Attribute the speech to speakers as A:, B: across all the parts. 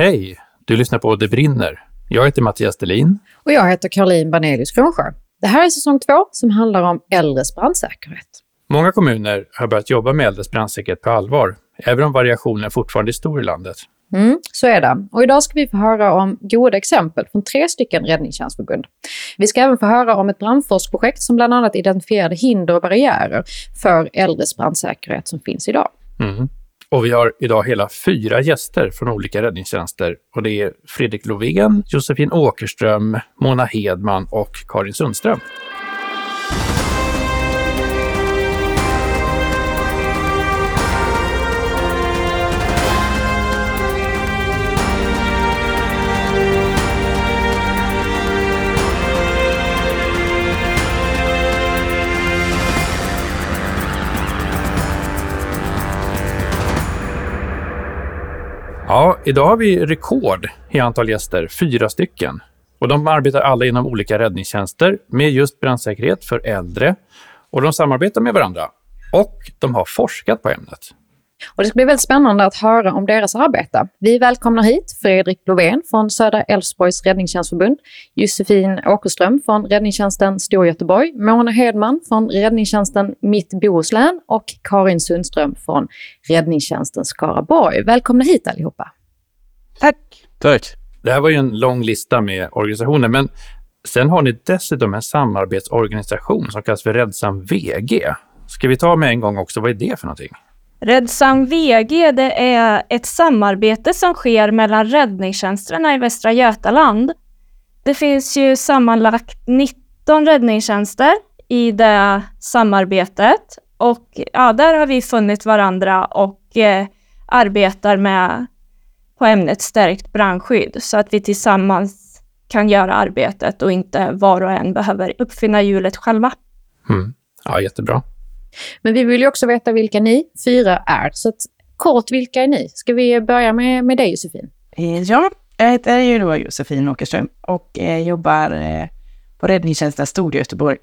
A: Hej! Du lyssnar på Det brinner. Jag heter Mattias Delin.
B: Och jag heter Caroline Banelius Kronsjö. Det här är säsong två som handlar om äldres brandsäkerhet.
A: Många kommuner har börjat jobba med äldres brandsäkerhet på allvar, även om variationen fortfarande är stor i landet.
B: Mm, så är det. Och idag ska vi få höra om goda exempel från tre stycken räddningstjänstförbund. Vi ska även få höra om ett brandforskprojekt som bland annat identifierade hinder och barriärer för äldres brandsäkerhet som finns idag.
A: Mm. Och vi har idag hela fyra gäster från olika räddningstjänster. Och det är Fredrik Lovén, Josefin Åkerström, Mona Hedman och Karin Sundström. Ja, idag har vi rekord i antal gäster, fyra stycken. Och de arbetar alla inom olika räddningstjänster med just brandsäkerhet för äldre. Och de samarbetar med varandra. Och de har forskat på ämnet.
B: Och det ska bli väldigt spännande att höra om deras arbete. Vi välkomnar hit Fredrik Lovén från Södra Älvsborgs räddningstjänstförbund, Josefin Åkerström från räddningstjänsten Storgöteborg, Mona Hedman från räddningstjänsten Mitt Bohuslän och Karin Sundström från räddningstjänsten Skaraborg. Välkomna hit allihopa.
C: Tack.
A: Tack. Det här var ju en lång lista med organisationer, men sen har ni dessutom en samarbetsorganisation som kallas för Räddsam VG. Ska vi ta med en gång också, vad är det för någonting?
C: Räddsam VG det är ett samarbete som sker mellan räddningstjänsterna i Västra Götaland. Det finns ju sammanlagt 19 räddningstjänster i det samarbetet och ja, där har vi funnit varandra och eh, arbetar med på ämnet stärkt brandskydd så att vi tillsammans kan göra arbetet och inte var och en behöver uppfinna hjulet själva.
A: Mm. Ja, jättebra.
B: Men vi vill ju också veta vilka ni fyra är. Så att, kort, vilka är ni? Ska vi börja med, med dig Josefin?
D: Eh, ja, jag heter ju då Josefin Åkerström och eh, jobbar eh, på räddningstjänsten Storgöteborg.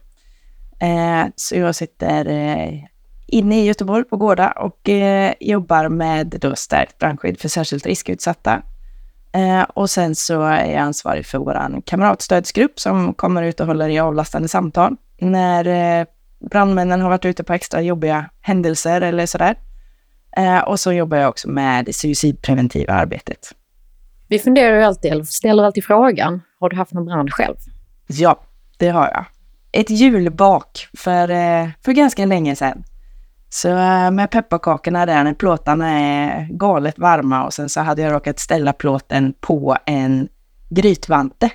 D: Eh, så jag sitter eh, inne i Göteborg på Gårda och eh, jobbar med då stärkt brandskydd för särskilt riskutsatta. Eh, och sen så är jag ansvarig för vår kamratstödsgrupp som kommer ut och håller i avlastande samtal när eh, brandmännen har varit ute på extra jobbiga händelser eller sådär. Eh, och så jobbar jag också med det suicidpreventiva arbetet.
B: Vi funderar ju alltid, ställer alltid frågan, har du haft någon brand själv?
D: Ja, det har jag. Ett julbak för, eh, för ganska länge sedan. Så eh, med pepparkakorna där när plåtarna är galet varma och sen så hade jag råkat ställa plåten på en grytvante.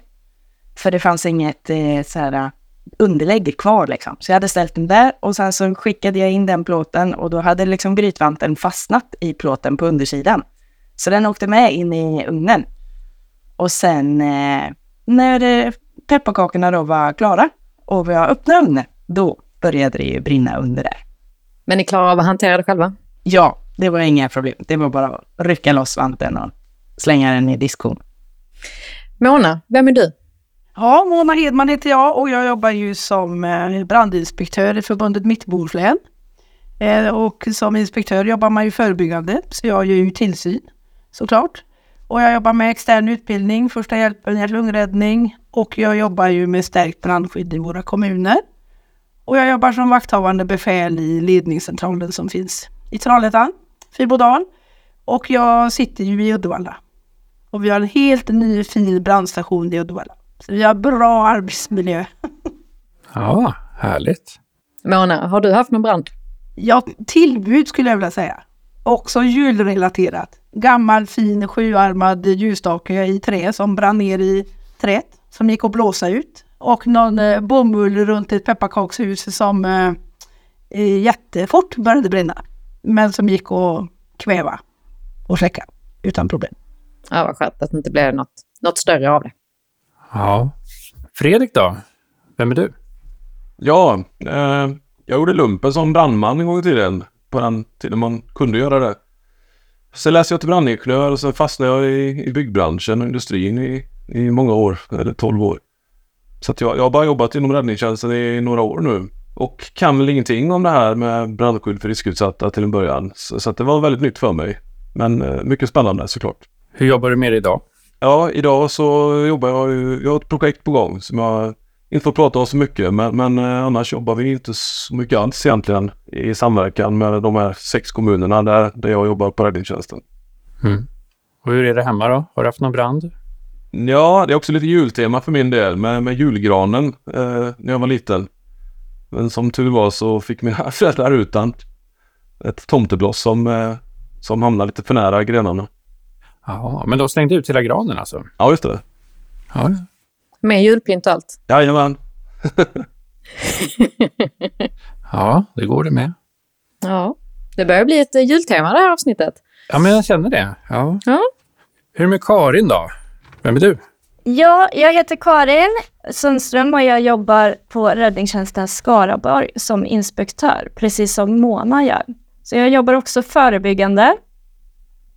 D: För det fanns inget eh, så här underlägg kvar liksom. Så jag hade ställt den där och sen så skickade jag in den plåten och då hade liksom grytvanten fastnat i plåten på undersidan. Så den åkte med in i ugnen. Och sen eh, när pepparkakorna då var klara och jag öppnade ugnen, då började det ju brinna under där.
B: Men ni klarar av att hantera det själva?
D: Ja, det var inga problem. Det var bara att rycka loss vanten och slänga den i diskon.
B: Mona, vem är du?
E: Ja, Mona Hedman heter jag och jag jobbar ju som eh, brandinspektör i förbundet Mittbohuslän. Eh, och som inspektör jobbar man ju förebyggande, så jag gör ju tillsyn såklart. Och jag jobbar med extern utbildning, första hjälpen, hjärt-lungräddning och jag jobbar ju med stärkt brandskydd i våra kommuner. Och jag jobbar som vakthavande befäl i ledningscentralen som finns i Trollhättan, Fyrbodal. Och jag sitter ju i Uddevalla. Och vi har en helt ny fin brandstation i Uddevalla. Så vi har bra arbetsmiljö.
A: Ja, härligt.
B: Mona, har du haft någon brand?
E: Ja, tillbud skulle jag vilja säga. Också julrelaterat. Gammal fin sjuarmad ljusstake i trä som brann ner i träet som gick att blåsa ut. Och någon eh, bomull runt ett pepparkakshus som eh, jättefort började brinna. Men som gick att kväva och släcka utan problem.
B: Ja, vad skönt att det inte blev något, något större av det.
A: Ja. Fredrik då? Vem är du?
F: Ja, eh, jag gjorde lumpen som brandman en gång i tiden. På den tiden man kunde göra det. Sen läste jag till brandingenjör och sen fastnade jag i, i byggbranschen och industrin i, i många år, eller 12 år. Så att jag, jag har bara jobbat inom räddningstjänsten i några år nu. Och kan väl ingenting om det här med brandskydd för riskutsatta till en början. Så, så att det var väldigt nytt för mig. Men eh, mycket spännande såklart.
A: Hur jobbar du med det idag?
F: Ja, idag så jobbar jag ju, jag har ett projekt på gång som jag inte får prata om så mycket, men, men eh, annars jobbar vi inte så mycket alls egentligen i samverkan med de här sex kommunerna där, där jag jobbar på räddningstjänsten.
A: Mm. Och hur är det hemma då? Har du haft någon brand?
F: Ja, det är också lite jultema för min del med, med julgranen eh, när jag var liten. Men som tur var så fick mina föräldrar utan ett tomtebloss som, eh, som hamnade lite för nära grenarna.
A: Ja, men de slängde ut hela granen alltså?
F: Ja, just det.
A: Ja,
B: Med julpynt och allt.
F: Jajamän.
A: ja det går det med.
B: Ja, det börjar bli ett eh, jultema det här avsnittet.
A: Ja, men jag känner det. Ja.
B: Ja.
A: Hur är det med Karin då? Vem är du?
C: Ja, jag heter Karin Sundström och jag jobbar på räddningstjänsten Skaraborg som inspektör, precis som Mona gör. Så jag jobbar också förebyggande.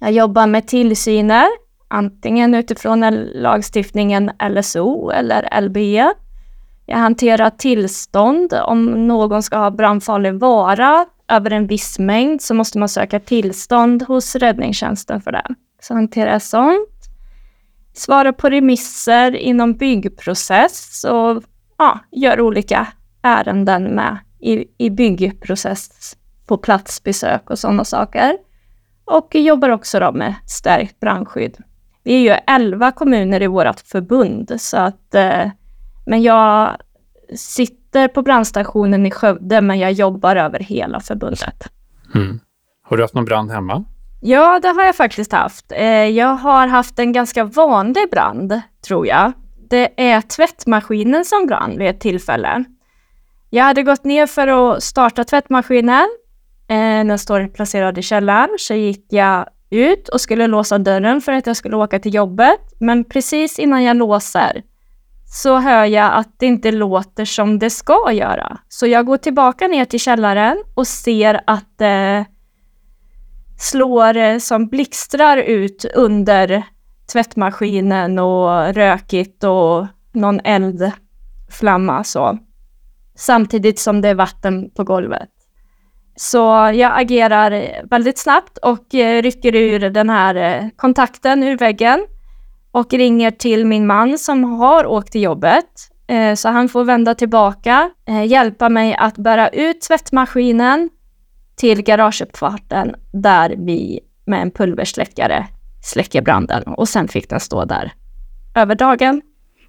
C: Jag jobbar med tillsyner, antingen utifrån lagstiftningen LSO eller LBE. Jag hanterar tillstånd. Om någon ska ha brandfarlig vara över en viss mängd så måste man söka tillstånd hos räddningstjänsten för det. Så hanterar jag sånt. Svarar på remisser inom byggprocess och ja, gör olika ärenden med i, i byggprocess på platsbesök och sådana saker. Och jobbar också då med stärkt brandskydd. Vi är ju elva kommuner i vårt förbund, så att, eh, men jag sitter på brandstationen i Skövde, men jag jobbar över hela förbundet.
A: Mm. Har du haft någon brand hemma?
C: Ja, det har jag faktiskt haft. Eh, jag har haft en ganska vanlig brand, tror jag. Det är tvättmaskinen som brann vid ett tillfälle. Jag hade gått ner för att starta tvättmaskinen. Eh, den står placerad i källaren, så gick jag ut och skulle låsa dörren för att jag skulle åka till jobbet. Men precis innan jag låser så hör jag att det inte låter som det ska göra. Så jag går tillbaka ner till källaren och ser att det eh, slår eh, som blixtrar ut under tvättmaskinen och rökigt och någon eldflamma så. Samtidigt som det är vatten på golvet. Så jag agerar väldigt snabbt och eh, rycker ur den här eh, kontakten ur väggen och ringer till min man som har åkt till jobbet. Eh, så han får vända tillbaka, hjälpa mig att bära ut tvättmaskinen till garageuppfarten där vi med en pulversläckare släcker branden och sen fick den stå där över dagen.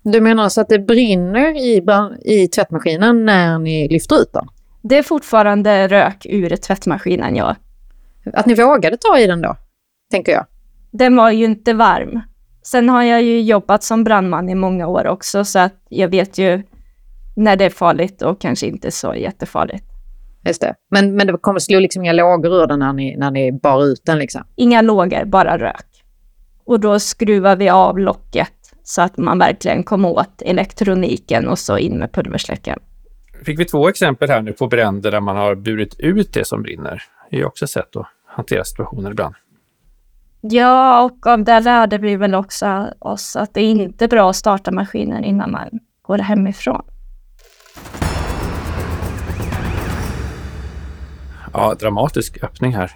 B: Du menar alltså att det brinner i, i tvättmaskinen när ni lyfter ut den?
C: Det är fortfarande rök ur tvättmaskinen, ja.
B: Att ni vågade ta i den då, tänker jag.
C: Den var ju inte varm. Sen har jag ju jobbat som brandman i många år också, så att jag vet ju när det är farligt och kanske inte så jättefarligt.
B: Just det. Men, men det kommer slå liksom inga lågor ur den när ni, när ni bar ut den? Liksom.
C: Inga lågor, bara rök. Och då skruvar vi av locket så att man verkligen kom åt elektroniken och så in med pulversläckaren
A: fick vi två exempel här nu på bränder där man har burit ut det som brinner. Det är också ett sätt att hantera situationer ibland.
C: Ja, och av det lärde vi väl också oss att det är inte bra att starta maskinen innan man går hemifrån.
A: Ja, dramatisk öppning här.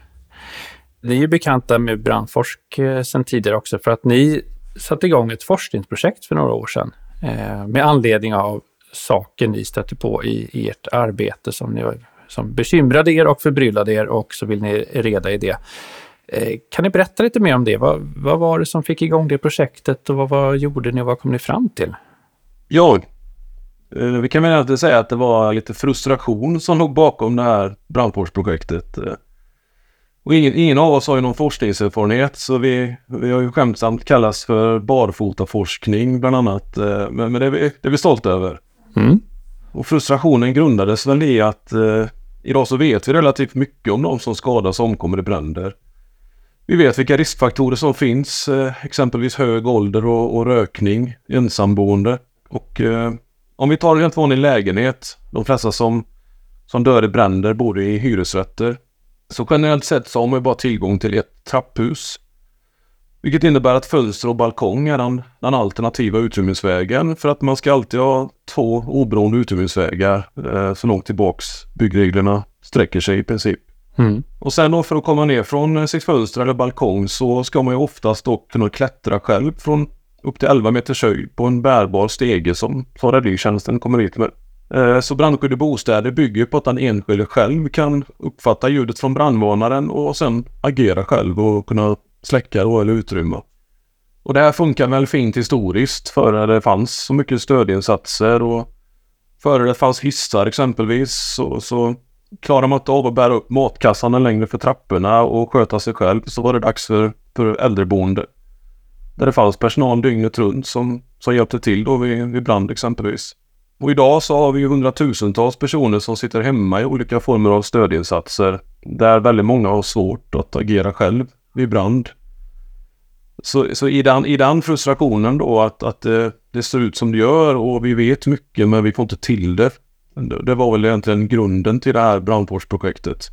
A: Ni är ju bekanta med Brandforsk eh, sedan tidigare också för att ni satte igång ett forskningsprojekt för några år sedan eh, med anledning av saker ni stötte på i ert arbete som, ni, som bekymrade er och förbryllade er och så vill ni reda i det. Eh, kan ni berätta lite mer om det? Vad, vad var det som fick igång det projektet och vad, vad gjorde ni och vad kom ni fram till?
F: Ja, eh, vi kan väl egentligen säga att det var lite frustration som låg bakom det här brandkårsprojektet. Eh, och ingen, ingen, av oss har ju någon forskningserfarenhet så vi, vi har ju skämtsamt kallats för barfotaforskning bland annat. Men, men det, är vi, det är vi stolta över. Mm. Och frustrationen grundades väl i att eh, idag så vet vi relativt mycket om de som skadas och omkommer i bränder. Vi vet vilka riskfaktorer som finns, eh, exempelvis hög ålder och, och rökning, ensamboende. Och eh, om vi tar en helt vanlig lägenhet, de flesta som, som dör i bränder bor i hyresrätter. Så generellt sett så har man bara tillgång till ett trapphus. Vilket innebär att fönster och balkong är den, den alternativa utrymningsvägen för att man ska alltid ha två oberoende utrymningsvägar eh, så långt tillbaks byggreglerna sträcker sig i princip.
A: Mm.
F: Och sen då för att komma ner från sitt fönster eller balkong så ska man ju oftast då kunna klättra själv från upp till 11 meters höjd på en bärbar stege som, som räddningstjänsten kommer hit med. Eh, Så brandskydd i bostäder bygger på att den enskilde själv kan uppfatta ljudet från brandvarnaren och sen agera själv och kunna släcka då eller utrymma. Och det här funkar väl fint historiskt före det fanns så mycket stödinsatser och före det fanns hissar exempelvis så, så klarar man inte av att bära upp matkassarna längre för trapporna och sköta sig själv så var det dags för, för äldreboende. Där det fanns personal dygnet runt som, som hjälpte till då vid, vid brand exempelvis. Och idag så har vi ju hundratusentals personer som sitter hemma i olika former av stödinsatser där väldigt många har svårt att agera själv vid brand. Så, så i, den, i den frustrationen då att, att det, det ser ut som det gör och vi vet mycket men vi får inte till det. Det, var väl egentligen grunden till det här brandvårdsprojektet.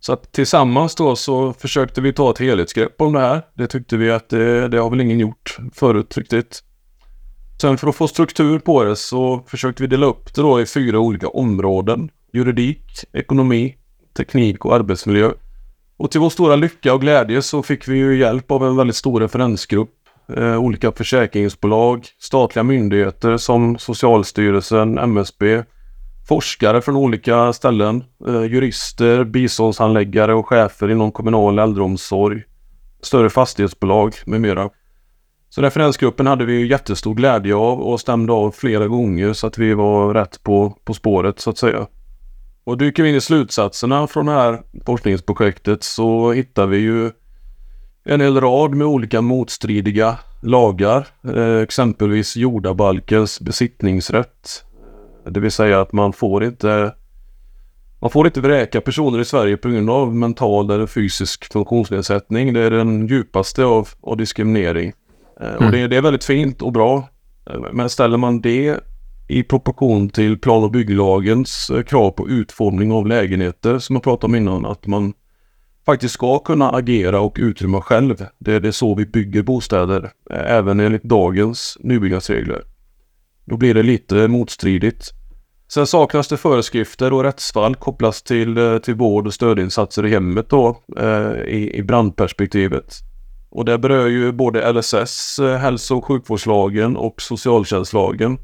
F: Så att tillsammans då så försökte vi ta ett helhetsgrepp om det här. Det tyckte vi att det, det har väl ingen gjort förut riktigt. Sen för att få struktur på det så försökte vi dela upp det då i fyra olika områden. Juridik, ekonomi, teknik och arbetsmiljö. Och till vår stora lycka och glädje så fick vi ju hjälp av en väldigt stor referensgrupp. Eh, olika försäkringsbolag, statliga myndigheter som Socialstyrelsen, MSB, forskare från olika ställen, eh, jurister, biståndshandläggare och chefer inom kommunal äldreomsorg, större fastighetsbolag med mera. Så referensgruppen hade vi ju jättestor glädje av och stämde av flera gånger så att vi var rätt på, på spåret så att säga. Och dyker vi in i slutsatserna från det här forskningsprojektet så hittar vi ju en hel rad med olika motstridiga lagar, eh, exempelvis jordabalkens besittningsrätt. Det vill säga att man får inte man får inte vräka personer i Sverige på grund av mental eller fysisk funktionsnedsättning. Det är den djupaste av, av diskriminering. Eh, Och det, det är väldigt fint och bra. Eh, Men ställer man det i proportion till plan och bygglagens eh, krav på utformning av lägenheter som jag pratade om innan, att man faktiskt ska kunna agera och utrymma själv. Det är, det så vi bygger bostäder, eh, även enligt dagens nybyggnadsregler. Då blir det lite motstridigt. Sen saknas det föreskrifter och rättsfall kopplas till, eh, till vård och stödinsatser i hemmet då, eh, i, i brandperspektivet. Och det berör ju både LSS, hälso och sjukvårdslagen och socialtjänstlagen.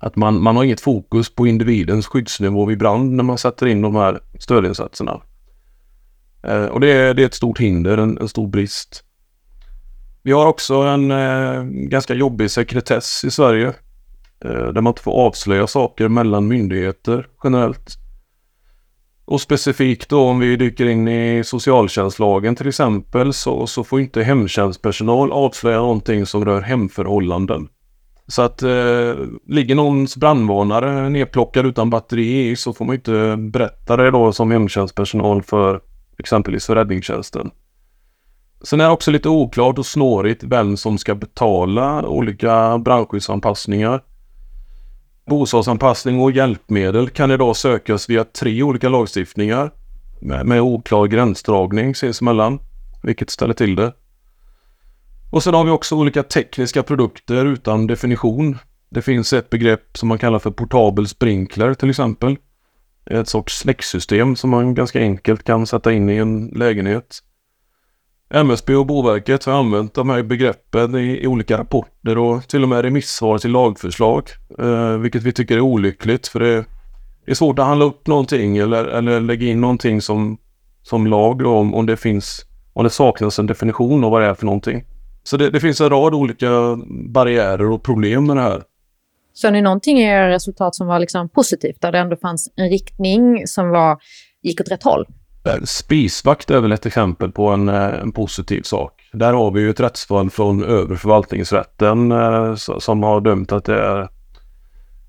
F: Att man, man har inget fokus på individens skyddsnivå vid brand när man sätter in de här stödinsatserna. Eh, och det är, det är ett stort hinder, en, en stor brist. Vi har också en eh, ganska jobbig sekretess i Sverige. Eh, där man inte får avslöja saker mellan myndigheter generellt. Och specifikt då om vi dyker in i socialtjänstlagen till exempel så, så får inte hemtjänstpersonal avslöja någonting som rör hemförhållanden. Så att eh, ligger någons brandvarnare nedplockad utan batteri så får man inte berätta det då som hemtjänstpersonal för exempelvis för räddningstjänsten. Sen är det också lite oklart och snårigt vem som ska betala olika brandskyddsanpassningar. Bostadsanpassning och hjälpmedel kan idag sökas via tre olika lagstiftningar med, med oklar gränsdragning sinsemellan, vilket ställer till det. Och sen har vi också olika tekniska produkter utan definition. Det finns ett begrepp som man kallar för portabel sprinkler till exempel. Ett sorts släcksystem som man ganska enkelt kan sätta in i en lägenhet. MSB och Boverket har använt de här begreppen i, i olika rapporter och till och med remissvar till lagförslag. Eh, vilket vi tycker är olyckligt för det, det är svårt att handla upp någonting eller, eller lägga in någonting som, som lag då, om, om det finns om det saknas en definition av vad det är för någonting. Så det, det finns en rad olika barriärer och problem med det här.
B: Såg ni någonting i era resultat som var liksom positivt, där det ändå fanns en riktning som var, gick åt rätt håll?
F: Eh, Spisvakt är väl ett exempel på en, eh, en positiv sak. Där har vi ju ett rättsfall från över förvaltningsrätten eh, som har dömt att det är,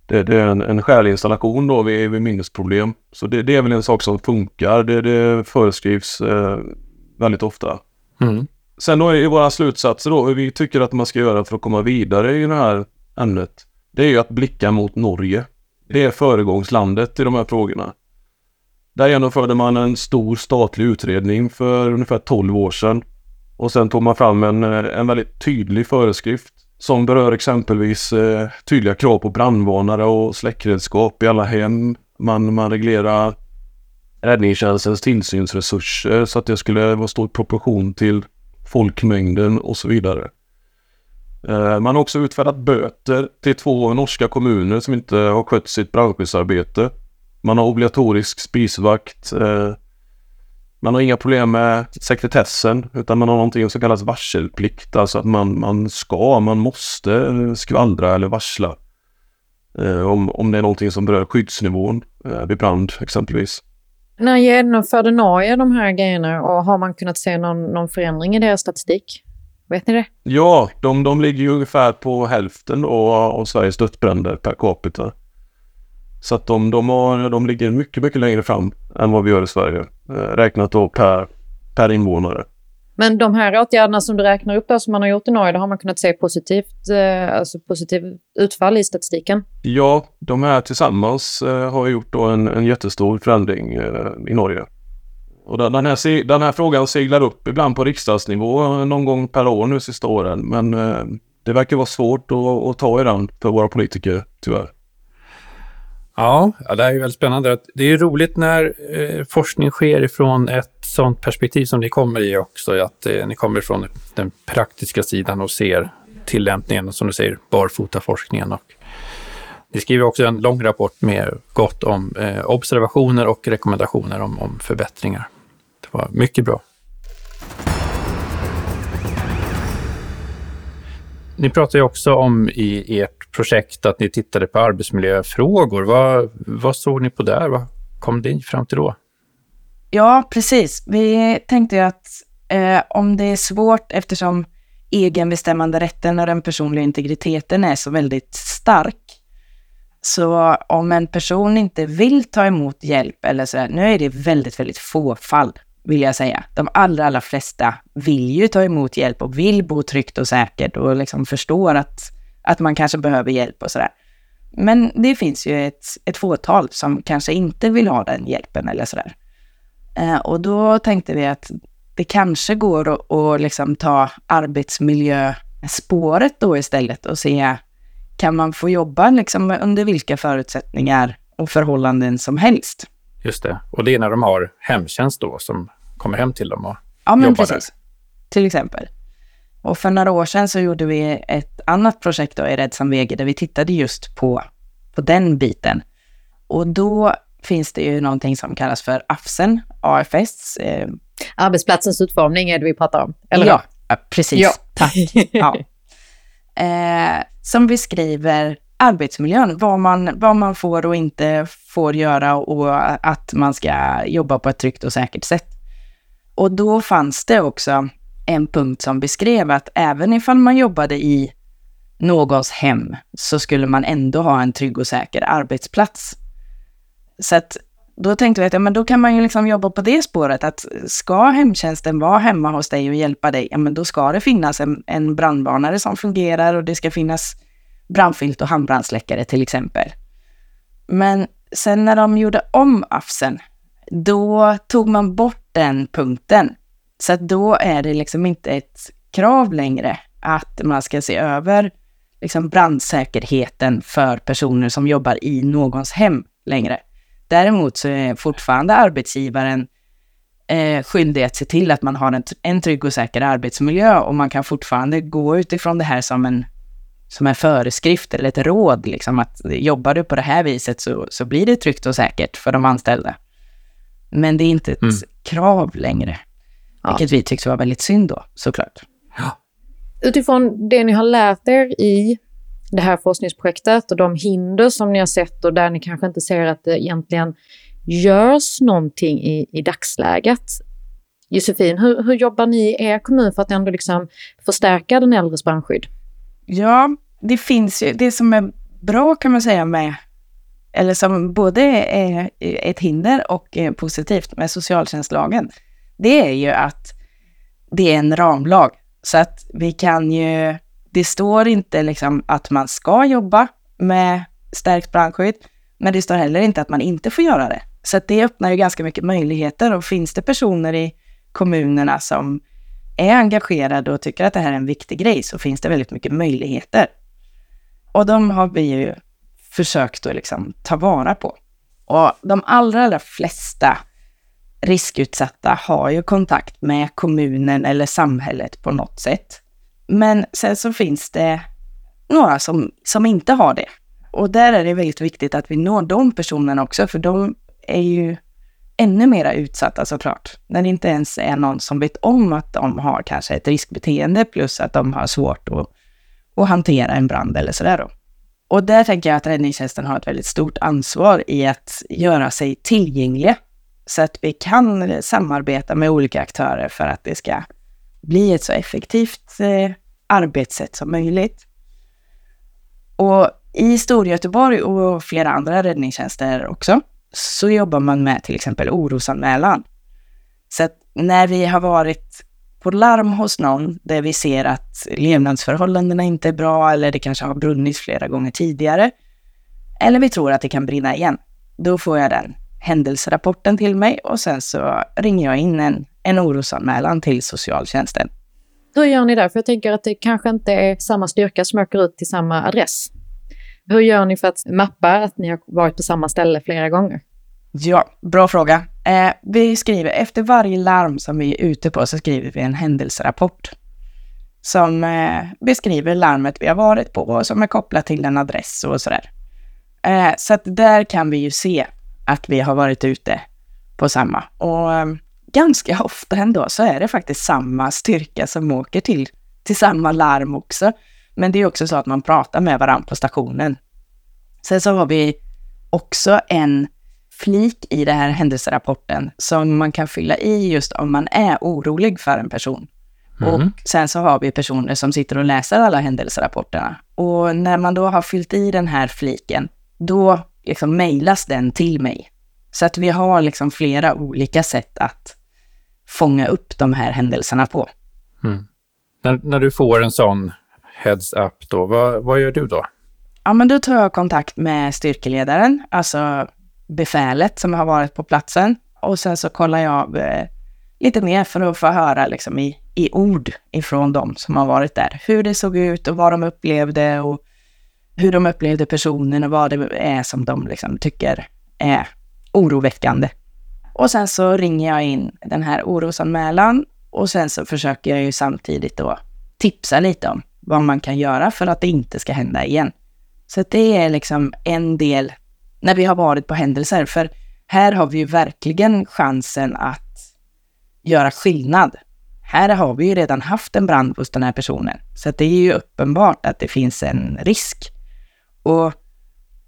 F: det, det är en, en skälig installation då vid, vid minnesproblem. Så det, det är väl en sak som funkar. Det, det föreskrivs eh, väldigt ofta.
A: Mm.
F: Sen då i våra slutsatser då, hur vi tycker att man ska göra för att komma vidare i det här ämnet. Det är ju att blicka mot Norge. Det är föregångslandet i de här frågorna. Där genomförde man en stor statlig utredning för ungefär 12 år sedan. Och sen tog man fram en, en väldigt tydlig föreskrift som berör exempelvis eh, tydliga krav på brandvarnare och släckredskap i alla hem. Man, man reglerar räddningstjänstens tillsynsresurser så att det skulle vara stor proportion till folkmängden och så vidare. Eh, man har också utfärdat böter till två norska kommuner som inte har skött sitt brandskyddsarbete. Man har obligatorisk spisvakt. Eh, man har inga problem med sekretessen utan man har någonting som kallas varselplikt. Alltså att man, man ska, man måste eh, skvallra eller varsla. Om, om det är någonting som berör skyddsnivån vid brand exempelvis.
B: När genomförde Norge de här grejerna och har man kunnat se någon, någon förändring i deras statistik? Vet ni det?
F: Ja, de, de ligger ju ungefär på hälften då av Sveriges dödsbränder per capita. Så att de, de, har, de ligger mycket, mycket längre fram än vad vi gör i Sverige. Eh, räknat då per, per invånare.
B: Men de här åtgärderna som du räknar upp då, som man har gjort i Norge, då har man kunnat se positivt, eh, alltså positiv utfall i statistiken?
F: Ja, de här tillsammans eh, har gjort då en, en jättestor förändring eh, i Norge. Och den här, den här frågan seglar upp ibland på riksdagsnivå någon gång per år nu sista åren. Men det verkar vara svårt att, att ta i den för våra politiker, tyvärr.
A: Ja, det är ju väldigt spännande. Det är roligt när forskning sker ifrån ett sånt perspektiv som ni kommer i också, att eh, ni kommer från den praktiska sidan och ser tillämpningen, som du säger, barfotaforskningen. Och ni skriver också en lång rapport med gott om eh, observationer och rekommendationer om, om förbättringar. Det var mycket bra. Ni pratar ju också om i ert projekt att ni tittade på arbetsmiljöfrågor. Vad, vad såg ni på där? Vad kom ni fram till då?
D: Ja, precis. Vi tänkte ju att eh, om det är svårt eftersom egenbestämmanderätten och den personliga integriteten är så väldigt stark. Så om en person inte vill ta emot hjälp eller så, nu är det väldigt, väldigt få fall vill jag säga. De allra, allra flesta vill ju ta emot hjälp och vill bo tryggt och säkert och liksom förstår att, att man kanske behöver hjälp och sådär. Men det finns ju ett, ett fåtal som kanske inte vill ha den hjälpen eller sådär. Eh, och då tänkte vi att det kanske går att, att liksom ta arbetsmiljöspåret då istället och se, kan man få jobba liksom under vilka förutsättningar och förhållanden som helst?
A: Just det. Och det är när de har hemtjänst då som kommer hem till dem och
D: Ja, men
A: jobbar
D: precis.
A: där.
D: Till exempel. Och för några år sedan så gjorde vi ett annat projekt då i Rädsam VG där vi tittade just på, på den biten. Och då finns det ju någonting som kallas för AFSEN, AFS. Eh,
B: Arbetsplatsens utformning är det vi pratar om, eller
D: ja, ja, precis.
B: Ja.
D: Tack. Ja. Eh, som beskriver arbetsmiljön, vad man, vad man får och inte får göra och att man ska jobba på ett tryggt och säkert sätt. Och då fanns det också en punkt som beskrev att även ifall man jobbade i någons hem så skulle man ändå ha en trygg och säker arbetsplats. Så att då tänkte vi att ja, men då kan man ju liksom jobba på det spåret att ska hemtjänsten vara hemma hos dig och hjälpa dig, ja men då ska det finnas en, en brandvarnare som fungerar och det ska finnas brandfilt och handbrandsläckare till exempel. Men sen när de gjorde om AFSen, då tog man bort den punkten. Så att då är det liksom inte ett krav längre att man ska se över liksom brandsäkerheten för personer som jobbar i någons hem längre. Däremot så är fortfarande arbetsgivaren eh, skyldig att se till att man har en, en trygg och säker arbetsmiljö och man kan fortfarande gå utifrån det här som en, som en föreskrift eller ett råd, liksom att jobbar du på det här viset så, så blir det tryggt och säkert för de anställda. Men det är inte ett
A: Mm.
D: krav längre,
B: Ja.
D: vilket vi tyckte var väldigt synd då, såklart.
B: Utifrån det ni har lärt er i det här forskningsprojektet och de hinder som ni har sett och där ni kanske inte ser att det egentligen görs någonting i, i dagsläget. Josefin, hur, hur jobbar ni i er kommun för att ändå liksom förstärka den äldres brandskydd?
D: Ja, det finns ju, det som är bra kan man säga med, eller som både är ett hinder och positivt med socialtjänstlagen, det är ju att det är en ramlag. Så att vi kan ju, det står inte liksom att man ska jobba med stärkt brandskydd, men det står heller inte att man inte får göra det. Så att det öppnar ju ganska mycket möjligheter och finns det personer i kommunerna som är engagerade och tycker att det här är en viktig grej så finns det väldigt mycket möjligheter. Och de har vi ju försökt att liksom ta vara på. Och de allra, allra flesta riskutsatta har ju kontakt med kommunen eller samhället på något sätt. Men sen så finns det några som, som inte har det. Och där är det väldigt viktigt att vi når de personerna också, för de är ju ännu mer utsatta såklart. När det inte ens är någon som vet om att de har kanske ett riskbeteende plus att de har svårt att, att hantera en brand eller sådär då. Och där tänker jag att räddningstjänsten har ett väldigt stort ansvar i att göra sig tillgängliga så att vi kan samarbeta med olika aktörer för att det ska bli ett så effektivt eh, arbetssätt som möjligt. Och i Storgöteborg och flera andra räddningstjänster också så jobbar man med till exempel orosanmälan. Så att när vi har varit på larm hos någon där vi ser att levnadsförhållandena inte är bra eller det kanske har brunnit flera gånger tidigare, eller vi tror att det kan brinna igen, då får jag den händelserapporten till mig och sen så ringer jag in en, en orosanmälan till socialtjänsten.
B: Hur gör ni där? För jag tänker att det kanske inte är samma styrka som åker ut till samma adress. Hur gör ni för att mappa att ni har varit på samma ställe flera gånger?
D: Ja, bra fråga. Eh, vi skriver, efter varje larm som vi är ute på så skriver vi en händelserapport som eh, beskriver larmet vi har varit på och som är kopplat till en adress och sådär. Eh, så att där kan vi ju se att vi har varit ute på samma. Och eh, ganska ofta ändå så är det faktiskt samma styrka som åker till, till samma larm också. Men det är också så att man pratar med varandra på stationen. Sen så har vi också en flik i den här händelserapporten som man kan fylla i just om man är orolig för en person. Mm. Och sen så har vi personer som sitter och läser alla händelserapporterna. Och när man då har fyllt i den här fliken, då liksom mejlas den till mig. Så att vi har liksom flera olika sätt att fånga upp de här händelserna på.
A: Mm. När, när du får en sån heads up då, vad, vad gör du då?
D: Ja, men då tar jag kontakt med styrkeledaren, alltså befälet som har varit på platsen. Och sen så kollar jag eh, lite mer för att få höra liksom i, i ord ifrån dem som har varit där. Hur det såg ut och vad de upplevde och hur de upplevde personen och vad det är som de liksom tycker är oroväckande. Och sen så ringer jag in den här orosanmälan och sen så försöker jag ju samtidigt då tipsa lite om vad man kan göra för att det inte ska hända igen. Så det är liksom en del när vi har varit på händelser, för här har vi ju verkligen chansen att göra skillnad. Här har vi ju redan haft en brand hos den här personen, så det är ju uppenbart att det finns en risk. Och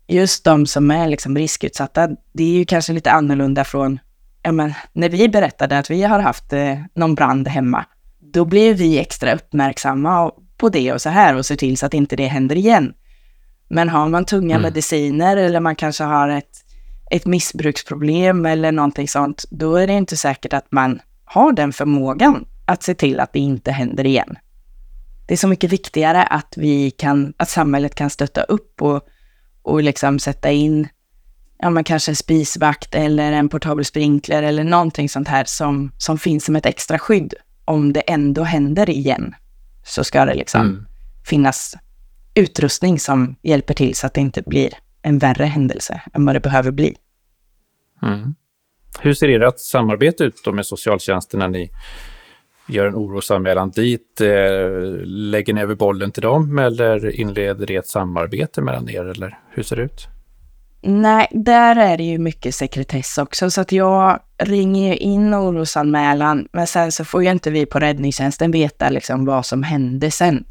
D: just de som är liksom riskutsatta, det är ju kanske lite annorlunda från ja, men, när vi berättade att vi har haft eh, någon brand hemma. Då blir vi extra uppmärksamma på det och så här och ser till så att inte det händer igen. Men har man tunga mm. mediciner eller man kanske har ett, ett missbruksproblem eller någonting sånt, då är det inte säkert att man har den förmågan att se till att det inte händer igen. Det är så mycket viktigare att vi kan, att samhället kan stötta upp och, och liksom sätta in, ja men kanske en spisvakt eller en portabel sprinkler eller någonting sånt här som, som finns som ett extra skydd. Om det ändå händer igen så ska det liksom mm. finnas utrustning som hjälper till så att det inte blir en värre händelse än vad det behöver bli.
A: Mm. Hur ser ert samarbete ut då med socialtjänsten när ni gör en orosanmälan dit? Eh, lägger ni över bollen till dem eller inleder det ett samarbete mellan er eller hur ser det ut?
D: Nej, där är det ju mycket sekretess också, så att jag ringer ju in orosanmälan, men sen så får ju inte vi på räddningstjänsten veta liksom vad som hände sen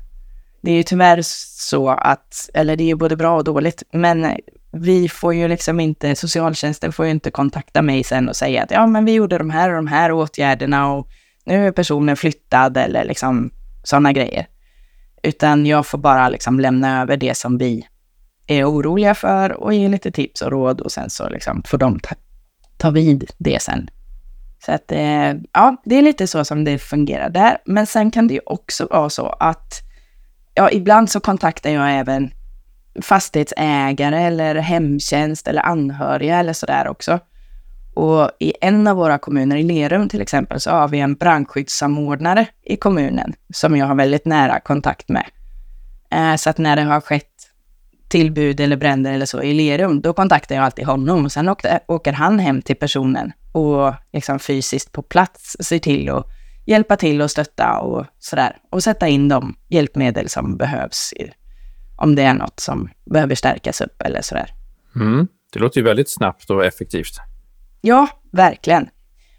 D: det är ju tyvärr så att, eller det är ju både bra och dåligt, men vi får ju liksom inte, socialtjänsten får ju inte kontakta mig sen och säga att ja, men vi gjorde de här och de här åtgärderna och nu är personen flyttad eller liksom sådana grejer. Utan jag får bara liksom lämna över det som vi är oroliga för och ge lite tips och råd och sen så liksom får de ta, ta vid det sen. Så att eh, ja, det är lite så som det fungerar där. Men sen kan det ju också vara så att ja, ibland så kontaktar jag även fastighetsägare eller hemtjänst eller anhöriga eller sådär också. Och i en av våra kommuner, i Lerum till exempel, så har vi en brandskyddssamordnare i kommunen som jag har väldigt nära kontakt med. Eh, så att när det har skett tillbud eller bränder eller så i Lerum, då kontaktar jag alltid honom och sen åker han hem till personen och liksom fysiskt på plats se till att hjälpa till och stötta och sådär. Och sätta in de hjälpmedel som behövs i, om det är något som behöver stärkas upp eller sådär.
A: Mm. Det låter ju väldigt snabbt och effektivt.
D: Ja, verkligen.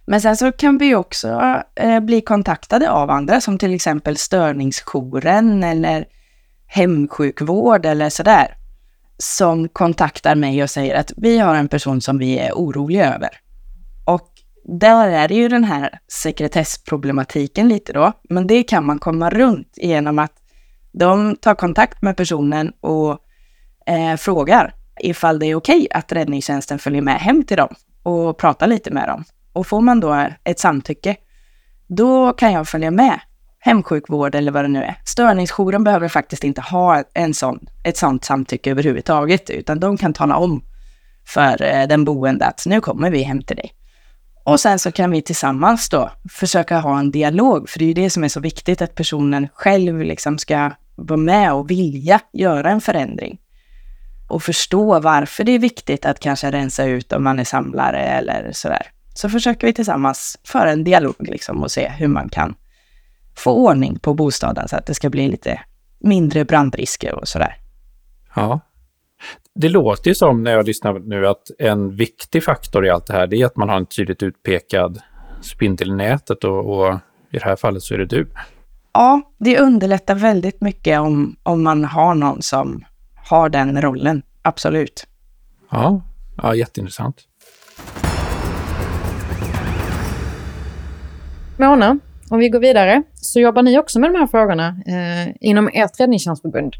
D: Men sen så kan vi också eh, bli kontaktade av andra som till exempel störningsjouren eller hemsjukvård eller sådär. Som kontaktar mig och säger att vi har en person som vi är oroliga över. Och där är det ju den här sekretessproblematiken lite då, men det kan man komma runt genom att de tar kontakt med personen och eh, frågar ifall det är okej att räddningstjänsten följer med hem till dem och pratar lite med dem. Och får man då ett samtycke, då kan jag följa med hemsjukvård eller vad det nu är. Störningsjouren behöver faktiskt inte ha en sån, ett sånt samtycke överhuvudtaget, utan de kan tala om för eh, den boende att nu kommer vi hem till dig. Och sen så kan vi tillsammans då försöka ha en dialog, för det är ju det som är så viktigt, att personen själv liksom ska vara med och vilja göra en förändring. Och förstå varför det är viktigt att kanske rensa ut om man är samlare eller sådär. Så försöker vi tillsammans föra en dialog liksom och se hur man kan få ordning på bostaden så att det ska bli lite mindre brandrisker och sådär.
A: Ja. Det låter ju som när jag lyssnar nu att en viktig faktor i allt det här det är att man har en tydligt utpekad spindel i nätet och, och i det här fallet så är det du.
D: Ja, det underlättar väldigt mycket om, om man har någon som har den rollen. Absolut.
A: Ja, ja jätteintressant.
B: Mona, om vi går vidare, så jobbar ni också med de här frågorna eh, inom ert räddningstjänstförbund.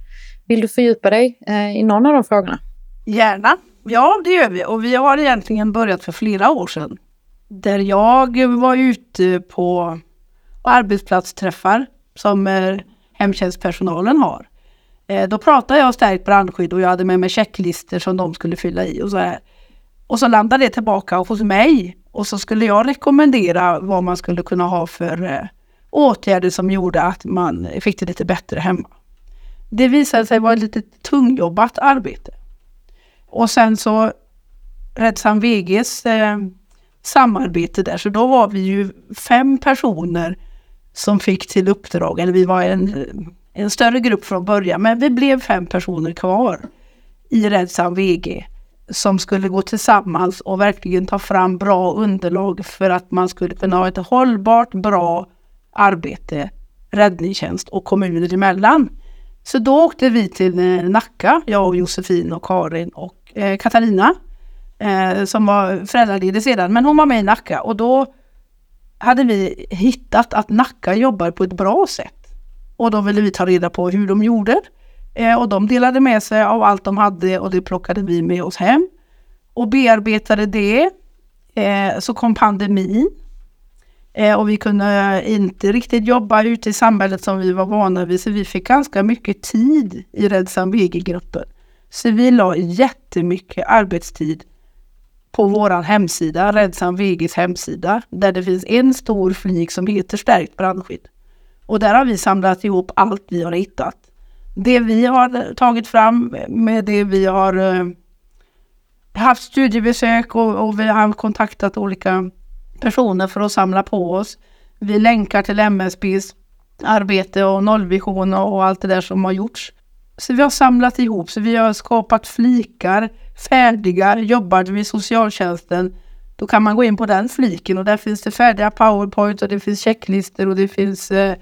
B: Vill du fördjupa dig eh, i någon av de frågorna?
E: Gärna. Ja, det gör vi. Och vi har egentligen börjat för flera år sedan. Där jag var ute på arbetsplatsträffar som eh, hemtjänstpersonalen har. Eh, då pratade jag stärkt brandskydd och jag hade med mig checklister som de skulle fylla i och så här. Och så landade det tillbaka hos mig och så skulle jag rekommendera vad man skulle kunna ha för eh, åtgärder som gjorde att man fick det lite bättre hemma. Det visade sig vara ett lite tungjobbat arbete. Och sen så Rädsam VGs eh, samarbete där, så då var vi ju fem personer som fick till uppdrag, eller vi var en, en större grupp från början, men vi blev fem personer kvar i Rädsam VG som skulle gå tillsammans och verkligen ta fram bra underlag för att man skulle kunna ha ett hållbart, bra arbete, räddningstjänst och kommuner emellan. Så då åkte vi till eh, Nacka, jag och Josefin och Karin och eh, Katarina eh, som var föräldraledig sedan, men hon var med i Nacka och då hade vi hittat att Nacka jobbar på ett bra sätt. Och då ville vi ta reda på hur de gjorde. Eh, och de delade med sig av allt de hade och det plockade vi med oss hem. Och bearbetade det. Eh, så kom pandemin. Eh, och vi kunde inte riktigt jobba ute i samhället som vi var vana vid. Så vi fick ganska mycket tid i Rädsam VG-gruppen. Så vi la jättemycket arbetstid på vår hemsida, Rädsam VGs hemsida, där det finns en stor flik som heter Stärkt brandskydd. Och där har vi samlat ihop allt vi har hittat det vi har tagit fram med det vi har eh, haft studiebesök och, och, vi har kontaktat olika personer för att samla på oss. Vi länkar till MSBs arbete och nollvision och, allt det där som har gjorts. Så vi har samlat ihop, så vi har skapat flikar färdiga, jobbar vi socialtjänsten då kan man gå in på den fliken och där finns det färdiga powerpoint och det finns checklistor och det finns eh,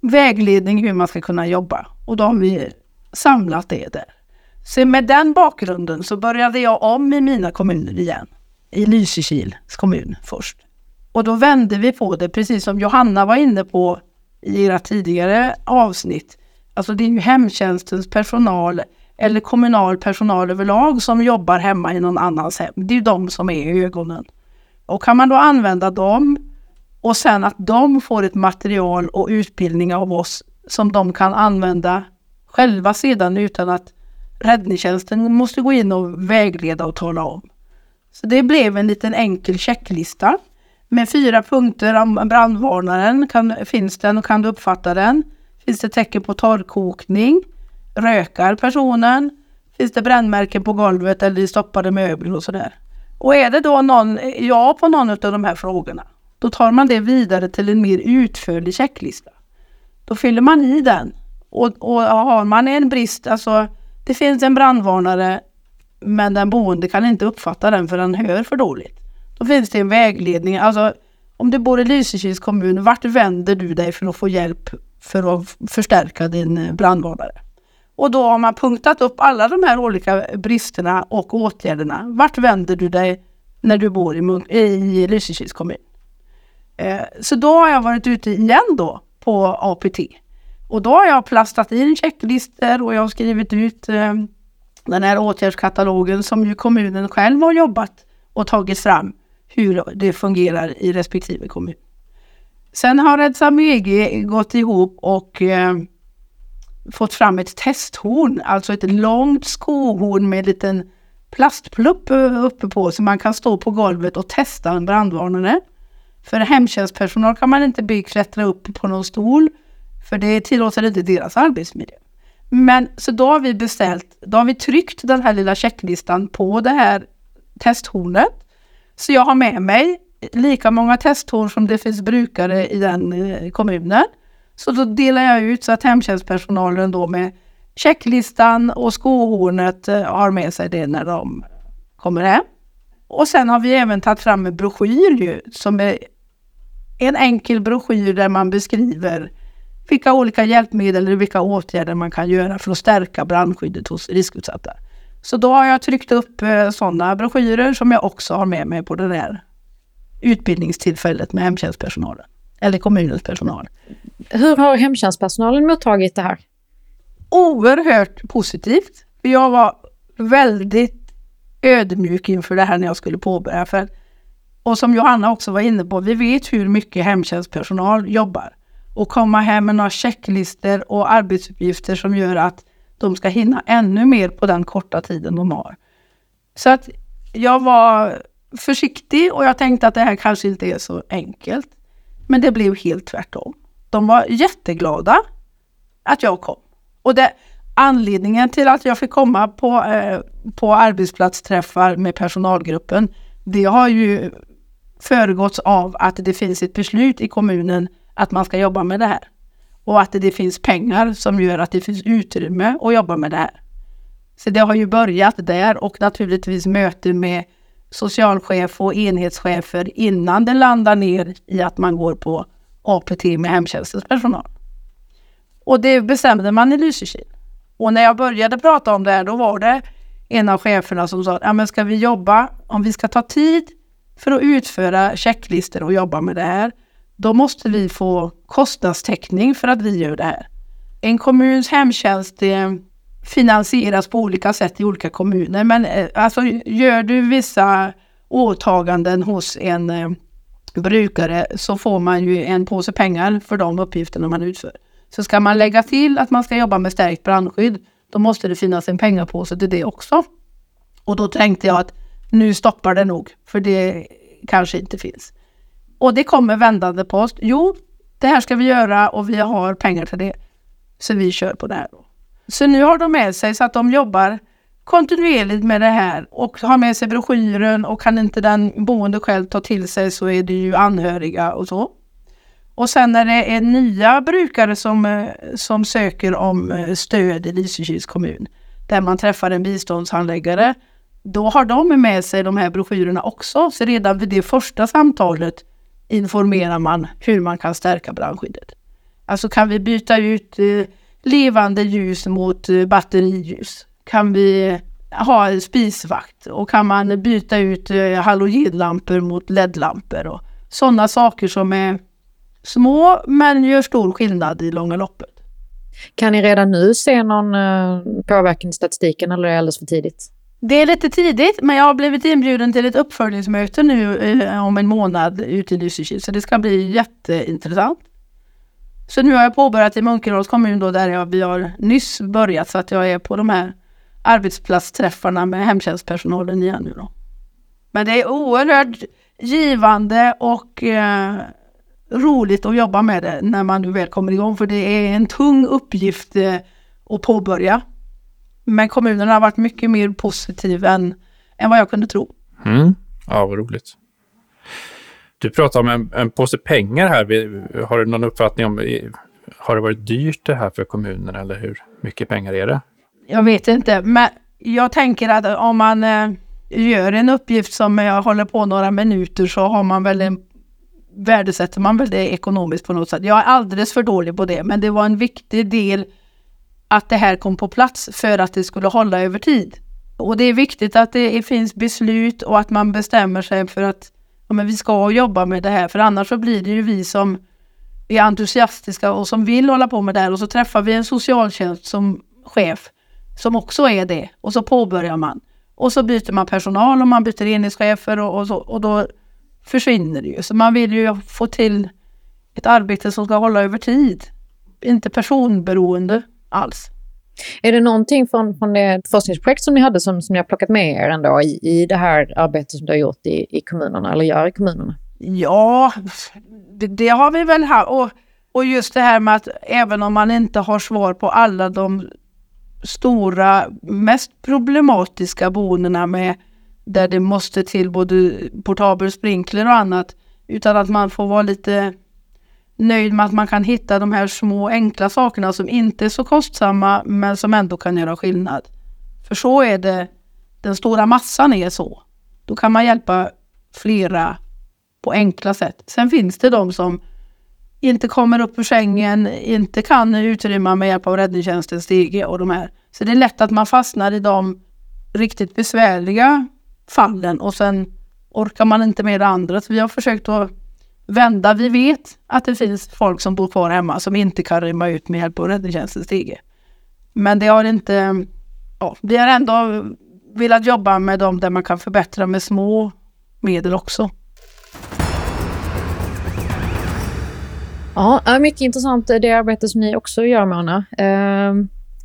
E: vägledning hur man ska kunna jobba. Och då har vi samlat det där. Så med den bakgrunden så började jag om i mina kommuner igen. I Lysekils kommun först. Och då vände vi på det, precis som Johanna var inne på i era tidigare avsnitt. Alltså det är ju hemtjänstens personal eller kommunal personal överlag som jobbar hemma i någon annans hem. Det är ju de som är i ögonen. Och kan man då använda dem och sen att de får ett material och utbildning av oss som de kan använda själva sedan utan att räddningstjänsten måste gå in och vägleda och tala om. Så det blev en liten enkel checklista med fyra punkter om brandvarnaren. Kan, finns den och kan du uppfatta den? Finns det tecken på torrkokning? Rökar personen? Finns det brännmärken på golvet eller i stoppade möbler och sådär? Och är det då någon ja på någon av de här frågorna, då tar man det vidare till en mer utförlig checklista. Då fyller man i den. Och, och har man en brist, alltså det finns en brandvarnare men den boende kan inte uppfatta den för den hör för dåligt. Då finns det en vägledning, alltså om du bor i Lysekils kommun, vart vänder du dig för att få hjälp för att förstärka din eh, brandvarnare? Och då har man punktat upp alla de här olika bristerna och åtgärderna. Vart vänder du dig när du bor i, i Lysekils kommun? Eh, så då har jag varit ute igen då på APT. Och då har jag plastat in checklistor och jag har skrivit ut eh, den här åtgärdskatalogen som ju kommunen själv har jobbat och tagit fram hur det fungerar i respektive kommun. Sen har Räddsam EG gått ihop och eh, fått fram ett testhorn, alltså ett långt skohorn med en liten plastplupp eh, uppe på så man kan stå på golvet och testa en brandvarnare. För hemtjänstpersonal kan man inte be klättra upp på någon stol för det tillåter inte deras arbetsmiljö. Men så då har vi beställt, då har vi tryckt den här lilla checklistan på det här testhornet. Så jag har med mig lika många testhorn som det finns brukare i den eh, kommunen. Så då delar jag ut så att hemtjänstpersonalen då med checklistan och skohornet eh, har med sig det när de kommer hem. Och sen har vi även tagit fram en broschyr ju, som är en enkel broschyr där man beskriver vilka olika hjälpmedel eller vilka åtgärder man kan göra för att stärka brandskyddet hos riskutsatta. Så då har jag tryckt upp eh, sådana broschyrer som jag också har med mig på det där utbildningstillfället med hemtjänstpersonalen eller kommunens personal.
B: Hur har hemtjänstpersonalen mottagit det här?
E: Oerhört positivt. Jag var väldigt ödmjuk inför det här när jag skulle påbörja. För, och som Johanna också var inne på, vi vet hur mycket hemtjänstpersonal jobbar. Och komma hem med några checklister och arbetsuppgifter som gör att de ska hinna ännu mer på den korta tiden de har. Så att jag var försiktig och jag tänkte att det här kanske inte är så enkelt. Men det blev helt tvärtom. De var jätteglada att jag kom. Och det, anledningen till att jag fick komma på, eh, på arbetsplatsträffar med personalgruppen, det har ju föregåtts av att det finns ett beslut i kommunen att man ska jobba med det här. Och att det finns pengar som gör att det finns utrymme att jobba med det här. Så det har ju börjat där och naturligtvis möte med socialchef och enhetschefer innan det landar ner i att man går på APT med hemtjänstens personal. Och det bestämde man i Lysekil. Och när jag började prata om det här, då var det en av cheferna som sa, ja men ska vi jobba, om vi ska ta tid för att utföra checklistor och jobba med det här, då måste vi få kostnadstäckning för att vi gör det här. En kommuns hemtjänst eh, finansieras på olika sätt i olika kommuner. Men eh, alltså, gör du vissa åtaganden hos en eh, brukare så får man ju en påse pengar för de uppgifterna man utför. Så ska man lägga till att man ska jobba med stärkt brandskydd, då måste det finnas en pengapåse till det också. Och då tänkte jag att nu stoppar det nog, för det kanske inte finns. Och det kommer vändande post. Jo, det här ska vi göra och vi har pengar till det. Så vi kör på det här. Då. Så nu har de med sig så att de jobbar kontinuerligt med det här och har med sig broschyren och kan inte den boende själv ta till sig så är det ju anhöriga och så. Och sen när det är nya brukare som, eh, som söker om eh, stöd i Lysekils kommun, där man träffar en biståndshandläggare, då har de med sig de här broschyrerna också. Så redan vid det första samtalet informerar man hur man kan stärka brandskyddet. Alltså kan vi byta ut eh, levande ljus mot batteriljus? Kan vi ha spisvakt och kan man byta ut halogenlampor mot ledlampor och sådana saker som är små men gör stor skillnad i långa loppet.
B: Kan ni redan nu se någon eh, påverkan i statistiken eller är det alldeles för tidigt?
E: Det är lite tidigt, men jag har blivit inbjuden till ett uppföljningsmöte nu eh, om en månad ute i Lysekil, så det ska bli jätteintressant. Så nu har jag påbörjat i Munkedals kommun då, där jag, vi har nyss börjat, så att jag är på de här arbetsplatsträffarna med hemtjänstpersonalen igen nu då. Men det är oerhört givande och eh, roligt att jobba med det när man nu väl kommer igång, för det är en tung uppgift eh, att påbörja. Men kommunen har varit mycket mer positiv än, än vad jag kunde tro.
A: Mm. Ja, vad roligt. Du pratar om en, en påse pengar här. Har du någon uppfattning om, har det varit dyrt det här för kommunerna eller hur mycket pengar är det?
E: Jag vet inte, men jag tänker att om man eh, gör en uppgift som jag håller på några minuter så har man väl en värdesätter man väl det ekonomiskt på något sätt. Jag är alldeles för dålig på det, men det var en viktig del att det här kom på plats för att det skulle hålla över tid. Och det är viktigt att det finns beslut och att man bestämmer sig för att ja, men vi ska jobba med det här, för annars så blir det ju vi som är entusiastiska och som vill hålla på med det här och så träffar vi en socialtjänst som chef som också är det och så påbörjar man. Och så byter man personal och man byter enhetschefer och, och, så, och då försvinner det ju. Så man vill ju få till ett arbete som ska hålla över tid. Inte personberoende alls.
B: Är det någonting från, från det forskningsprojekt som ni hade som, som ni har plockat med er ändå i, i det här arbetet som du har gjort i, i kommunerna eller gör i kommunerna?
E: Ja, det, det har vi väl haft. Och, och just det här med att även om man inte har svar på alla de stora, mest problematiska boendena med där det måste till både portabel sprinkler och annat. Utan att man får vara lite nöjd med att man kan hitta de här små enkla sakerna som inte är så kostsamma men som ändå kan göra skillnad. För så är det, den stora massan är så. Då kan man hjälpa flera på enkla sätt. Sen finns det de som inte kommer upp ur sängen, inte kan utrymma med hjälp av räddningstjänstens stege och de här. Så det är lätt att man fastnar i de riktigt besvärliga fallen och sen orkar man inte med det andra. Så vi har försökt att vända. Vi vet att det finns folk som bor kvar hemma som inte kan rymma ut med hjälp av räddningstjänstens stege. Men det har inte... Ja, vi har ändå velat jobba med dem där man kan förbättra med små medel också.
B: Ja, mycket intressant eh, det arbete som ni också gör Mona. Eh,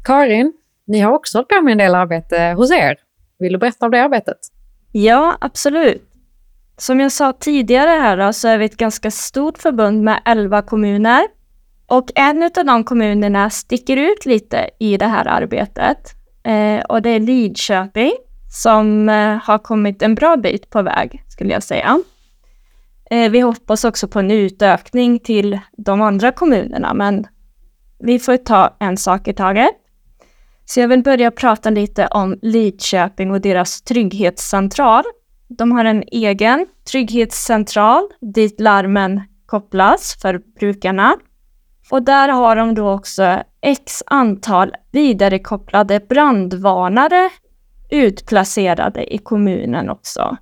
B: Karin, ni har också hållit på med en del arbete hos er. Vill du berätta om det arbetet?
C: Ja, absolut. Som jag sa tidigare här då, så är vi ett ganska stort förbund med 11 kommuner. Och en av de kommunerna sticker ut lite i det här arbetet. Eh, och det är Lidköping som eh, har kommit en bra bit på väg, skulle jag säga. Eh, vi hoppas också på en utökning till de andra kommunerna, men vi får ta en sak i taget. Så jag vill börja prata lite om Lidköping och deras trygghetscentral. De har en egen trygghetscentral dit larmen kopplas för brukarna. Och där har de då också x antal vidarekopplade brandvarnare utplacerade i kommunen också.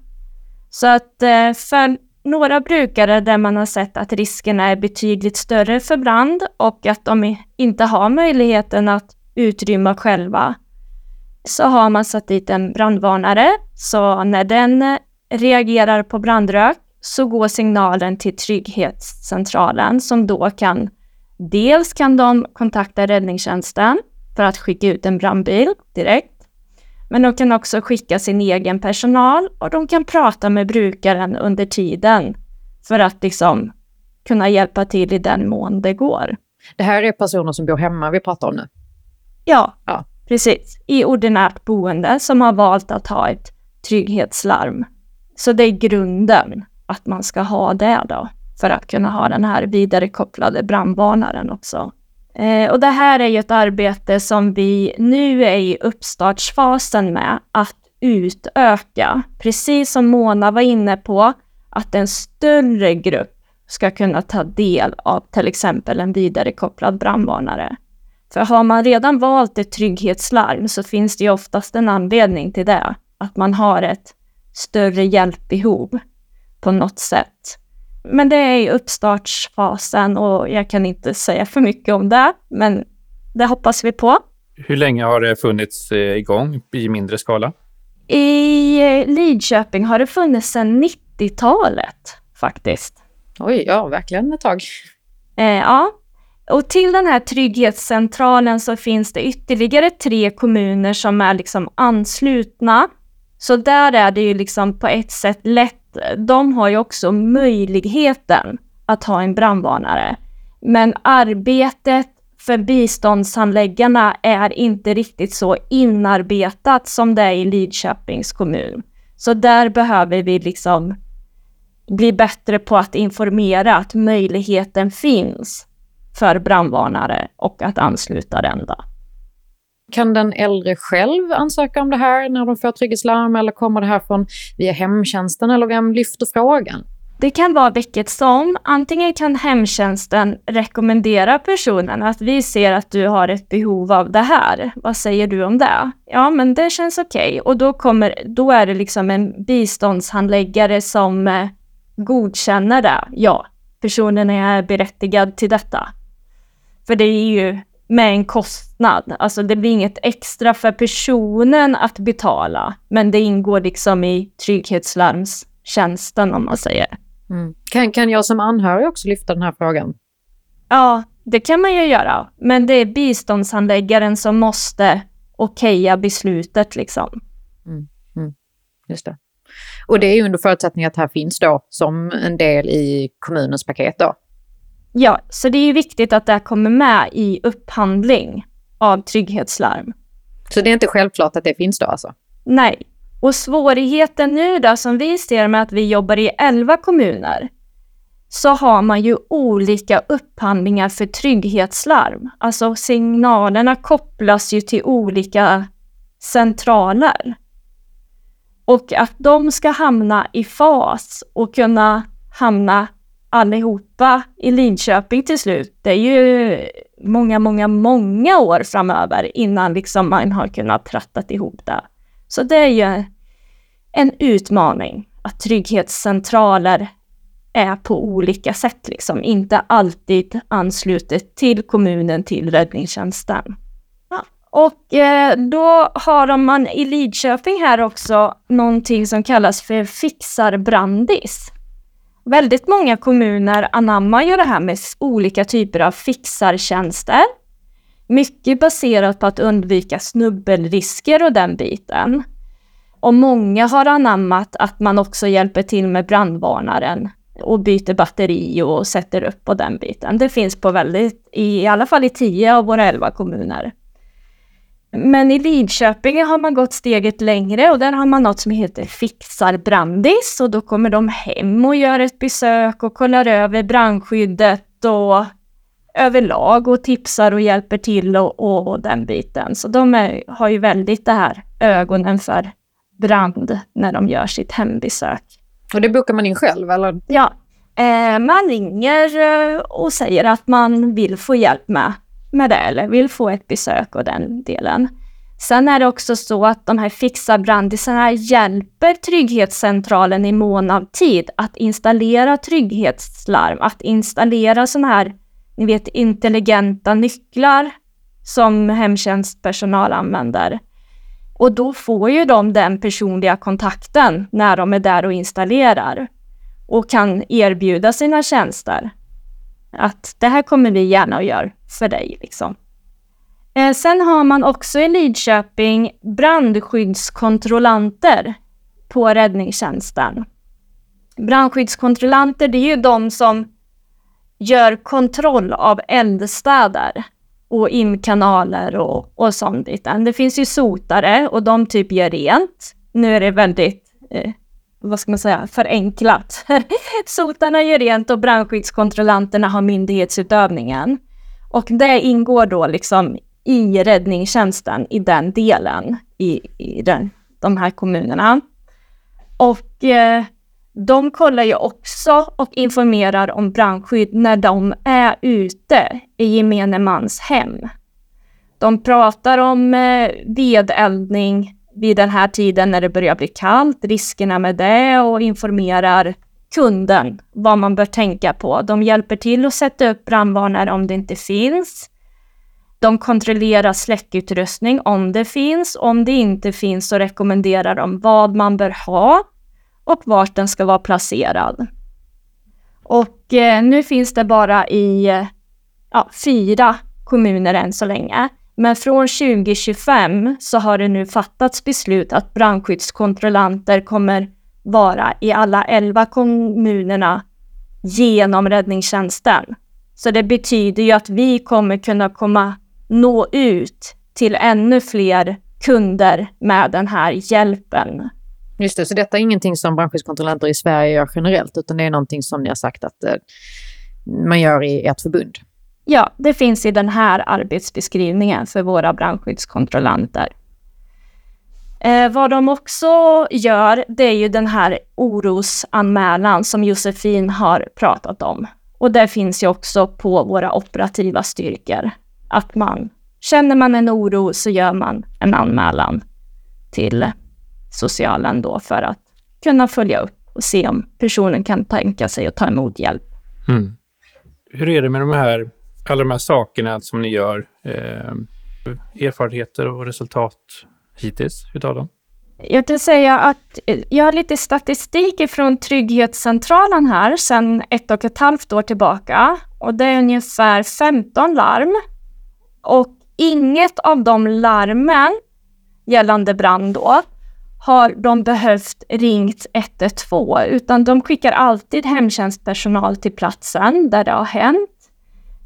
C: Så att eh, för några brukare där man har sett att riskerna är betydligt större för brand och att de inte har möjligheten att utrymma själva, så har man satt dit en brandvarnare. Så när den reagerar på brandrök så går signalen till trygghetscentralen som då kan Dels kan de kontakta räddningstjänsten för att skicka ut en brandbil direkt. Men de kan också skicka sin egen personal och de kan prata med brukaren under tiden för att liksom kunna hjälpa till i den mån det går.
B: Det här är personer som bor hemma vi pratar om nu?
C: Ja, ja, precis. I ordinärt boende som har valt att ha ett trygghetslarm. Så det är grunden att man ska ha det då för att kunna ha den här vidarekopplade brandvarnaren också. Eh, och det här är ju ett arbete som vi nu är i uppstartsfasen med att utöka. Precis som Mona var inne på, att en större grupp ska kunna ta del av till exempel en vidarekopplad brandvarnare. För har man redan valt ett trygghetslarm så finns det ju oftast en anledning till det. Att man har ett större hjälpbehov på något sätt. Men det är i uppstartsfasen och jag kan inte säga för mycket om det, men det hoppas vi på.
A: Hur länge har det funnits eh, igång i mindre skala?
C: I eh, Lidköping har det funnits sedan 90-talet faktiskt.
B: Oj, ja, verkligen ett tag.
C: Eh, ja, och till den här trygghetscentralen så finns det ytterligare tre kommuner som är liksom anslutna. Så där är det ju liksom på ett sätt lätt. De har ju också möjligheten att ha en brandvarnare. Men arbetet för biståndshandläggarna är inte riktigt så inarbetat som det är i Lidköpings kommun. Så där behöver vi liksom bli bättre på att informera att möjligheten finns för brandvarnare och att ansluta den. Då.
B: Kan den äldre själv ansöka om det här när de får trygghetslarm eller kommer det här från via hemtjänsten eller vem lyfter frågan?
C: Det kan vara vilket som. Antingen kan hemtjänsten rekommendera personen att vi ser att du har ett behov av det här. Vad säger du om det? Ja, men det känns okej. Okay. Och då, kommer, då är det liksom en biståndshandläggare som eh, godkänner det. Ja, personen är berättigad till detta. För det är ju med en kostnad. Alltså det blir inget extra för personen att betala, men det ingår liksom i trygghetslarmstjänsten om man säger.
B: Mm. Kan, kan jag som anhörig också lyfta den här frågan?
C: Ja, det kan man ju göra, men det är biståndshandläggaren som måste okeja beslutet liksom.
B: Mm. Mm. Just det. Och det är ju under förutsättning att det här finns då som en del i kommunens paket då?
C: Ja, så det är viktigt att det kommer med i upphandling av trygghetslarm.
B: Så det är inte självklart att det finns då alltså?
C: Nej. Och svårigheten nu då som vi ser med att vi jobbar i 11 kommuner, så har man ju olika upphandlingar för trygghetslarm. Alltså signalerna kopplas ju till olika centraler. Och att de ska hamna i fas och kunna hamna allihopa i Linköping till slut. Det är ju många, många, många år framöver innan liksom man har kunnat trattat ihop det. Så det är ju en utmaning att trygghetscentraler är på olika sätt, liksom inte alltid anslutet till kommunen, till räddningstjänsten. Ja. Och eh, då har man i Lidköping här också någonting som kallas för fixarbrandis. Väldigt många kommuner anammar ju det här med olika typer av fixartjänster. Mycket baserat på att undvika snubbelrisker och den biten. Och många har anammat att man också hjälper till med brandvarnaren och byter batteri och sätter upp på den biten. Det finns på väldigt, i alla fall i tio av våra elva kommuner. Men i Lidköping har man gått steget längre och där har man något som heter Fixar-brandis och då kommer de hem och gör ett besök och kollar över brandskyddet och överlag och tipsar och hjälper till och, och, och den biten. Så de är, har ju väldigt det här ögonen för brand när de gör sitt hembesök.
B: Och det bokar man in själv eller?
C: Ja, eh, man ringer eh, och säger att man vill få hjälp med med det eller vill få ett besök och den delen. Sen är det också så att de här fixarbrandisarna hjälper Trygghetscentralen i mån av tid att installera trygghetslarm, att installera sådana här, ni vet, intelligenta nycklar som hemtjänstpersonal använder. Och då får ju de den personliga kontakten när de är där och installerar och kan erbjuda sina tjänster. Att det här kommer vi gärna att göra för dig. Liksom. Eh, sen har man också i Lidköping brandskyddskontrollanter på räddningstjänsten. Brandskyddskontrollanter, det är ju de som gör kontroll av eldstäder och imkanaler och, och sånt. Det finns ju sotare och de typ gör rent. Nu är det väldigt eh, vad ska man säga, förenklat. Sotarna gör rent och brandskyddskontrollanterna har myndighetsutövningen. Och det ingår då liksom i räddningstjänsten i den delen i, i den, de här kommunerna. Och eh, de kollar ju också och informerar om brandskydd när de är ute i gemene mans hem. De pratar om eh, vedeldning vid den här tiden när det börjar bli kallt, riskerna med det och informerar kunden vad man bör tänka på. De hjälper till att sätta upp brandvarnare om det inte finns. De kontrollerar släckutrustning om det finns. Om det inte finns så rekommenderar de vad man bör ha och vart den ska vara placerad. Och eh, nu finns det bara i eh, ja, fyra kommuner än så länge. Men från 2025 så har det nu fattats beslut att brandskyddskontrollanter kommer vara i alla 11 kommunerna genom räddningstjänsten. Så det betyder ju att vi kommer kunna komma nå ut till ännu fler kunder med den här hjälpen.
B: Just det, så detta är ingenting som brandskyddskontrollanter i Sverige gör generellt, utan det är någonting som ni har sagt att eh, man gör i ert förbund?
C: Ja, det finns i den här arbetsbeskrivningen för våra brandskyddskontrollanter. Eh, vad de också gör, det är ju den här orosanmälan som Josefin har pratat om. Och det finns ju också på våra operativa styrkor. Att man, känner man en oro så gör man en anmälan till socialen då för att kunna följa upp och se om personen kan tänka sig att ta emot hjälp.
A: Mm. Hur är det med de här, alla de här sakerna som ni gör? Eh, erfarenheter och resultat hittills utav dem?
C: Jag vill säga att eh, jag har lite statistik från Trygghetscentralen här sedan ett och ett halvt år tillbaka. Och det är ungefär 15 larm. Och inget av de larmen gällande brand då har de behövt ringt 112 utan de skickar alltid hemtjänstpersonal till platsen där det har hänt.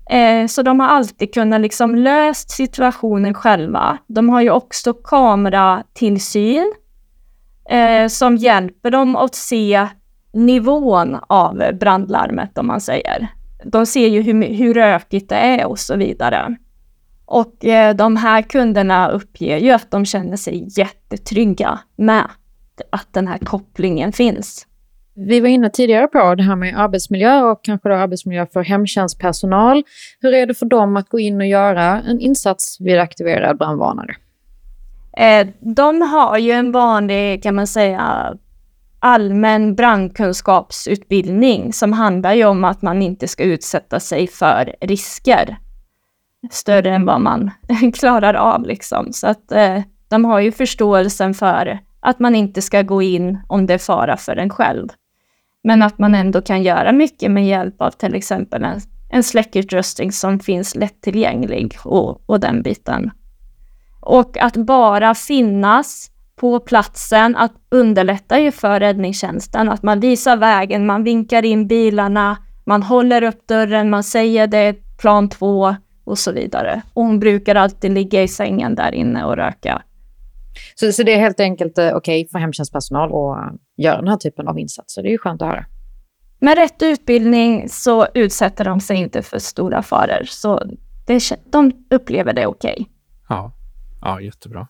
C: Eh, så de har alltid kunnat liksom löst situationen själva. De har ju också kameratillsyn eh, som hjälper dem att se nivån av brandlarmet om man säger. De ser ju hur, hur rökigt det är och så vidare. Och eh, de här kunderna uppger ju att de känner sig jättetrygga med att den här kopplingen finns.
B: Vi var inne tidigare på det här med arbetsmiljö och kanske då arbetsmiljö för hemtjänstpersonal. Hur är det för dem att gå in och göra en insats vid aktiverad brandvarnare?
C: Eh, de har ju en vanlig, kan man säga, allmän brandkunskapsutbildning som handlar ju om att man inte ska utsätta sig för risker större än vad man klarar av. Liksom. Så att eh, de har ju förståelsen för att man inte ska gå in om det är fara för en själv. Men att man ändå kan göra mycket med hjälp av till exempel en, en släckutrustning som finns lättillgänglig och, och den biten. Och att bara finnas på platsen, att underlätta ju för räddningstjänsten, att man visar vägen, man vinkar in bilarna, man håller upp dörren, man säger det är plan två, och så vidare. Och hon brukar alltid ligga i sängen där inne och röka.
B: Så, så det är helt enkelt eh, okej okay för hemtjänstpersonal att uh, göra den här typen av insatser. Det är ju skönt att höra.
C: Med rätt utbildning så utsätter de sig inte för stora faror. Så det, de upplever det okej. Okay.
A: Ja. ja, jättebra.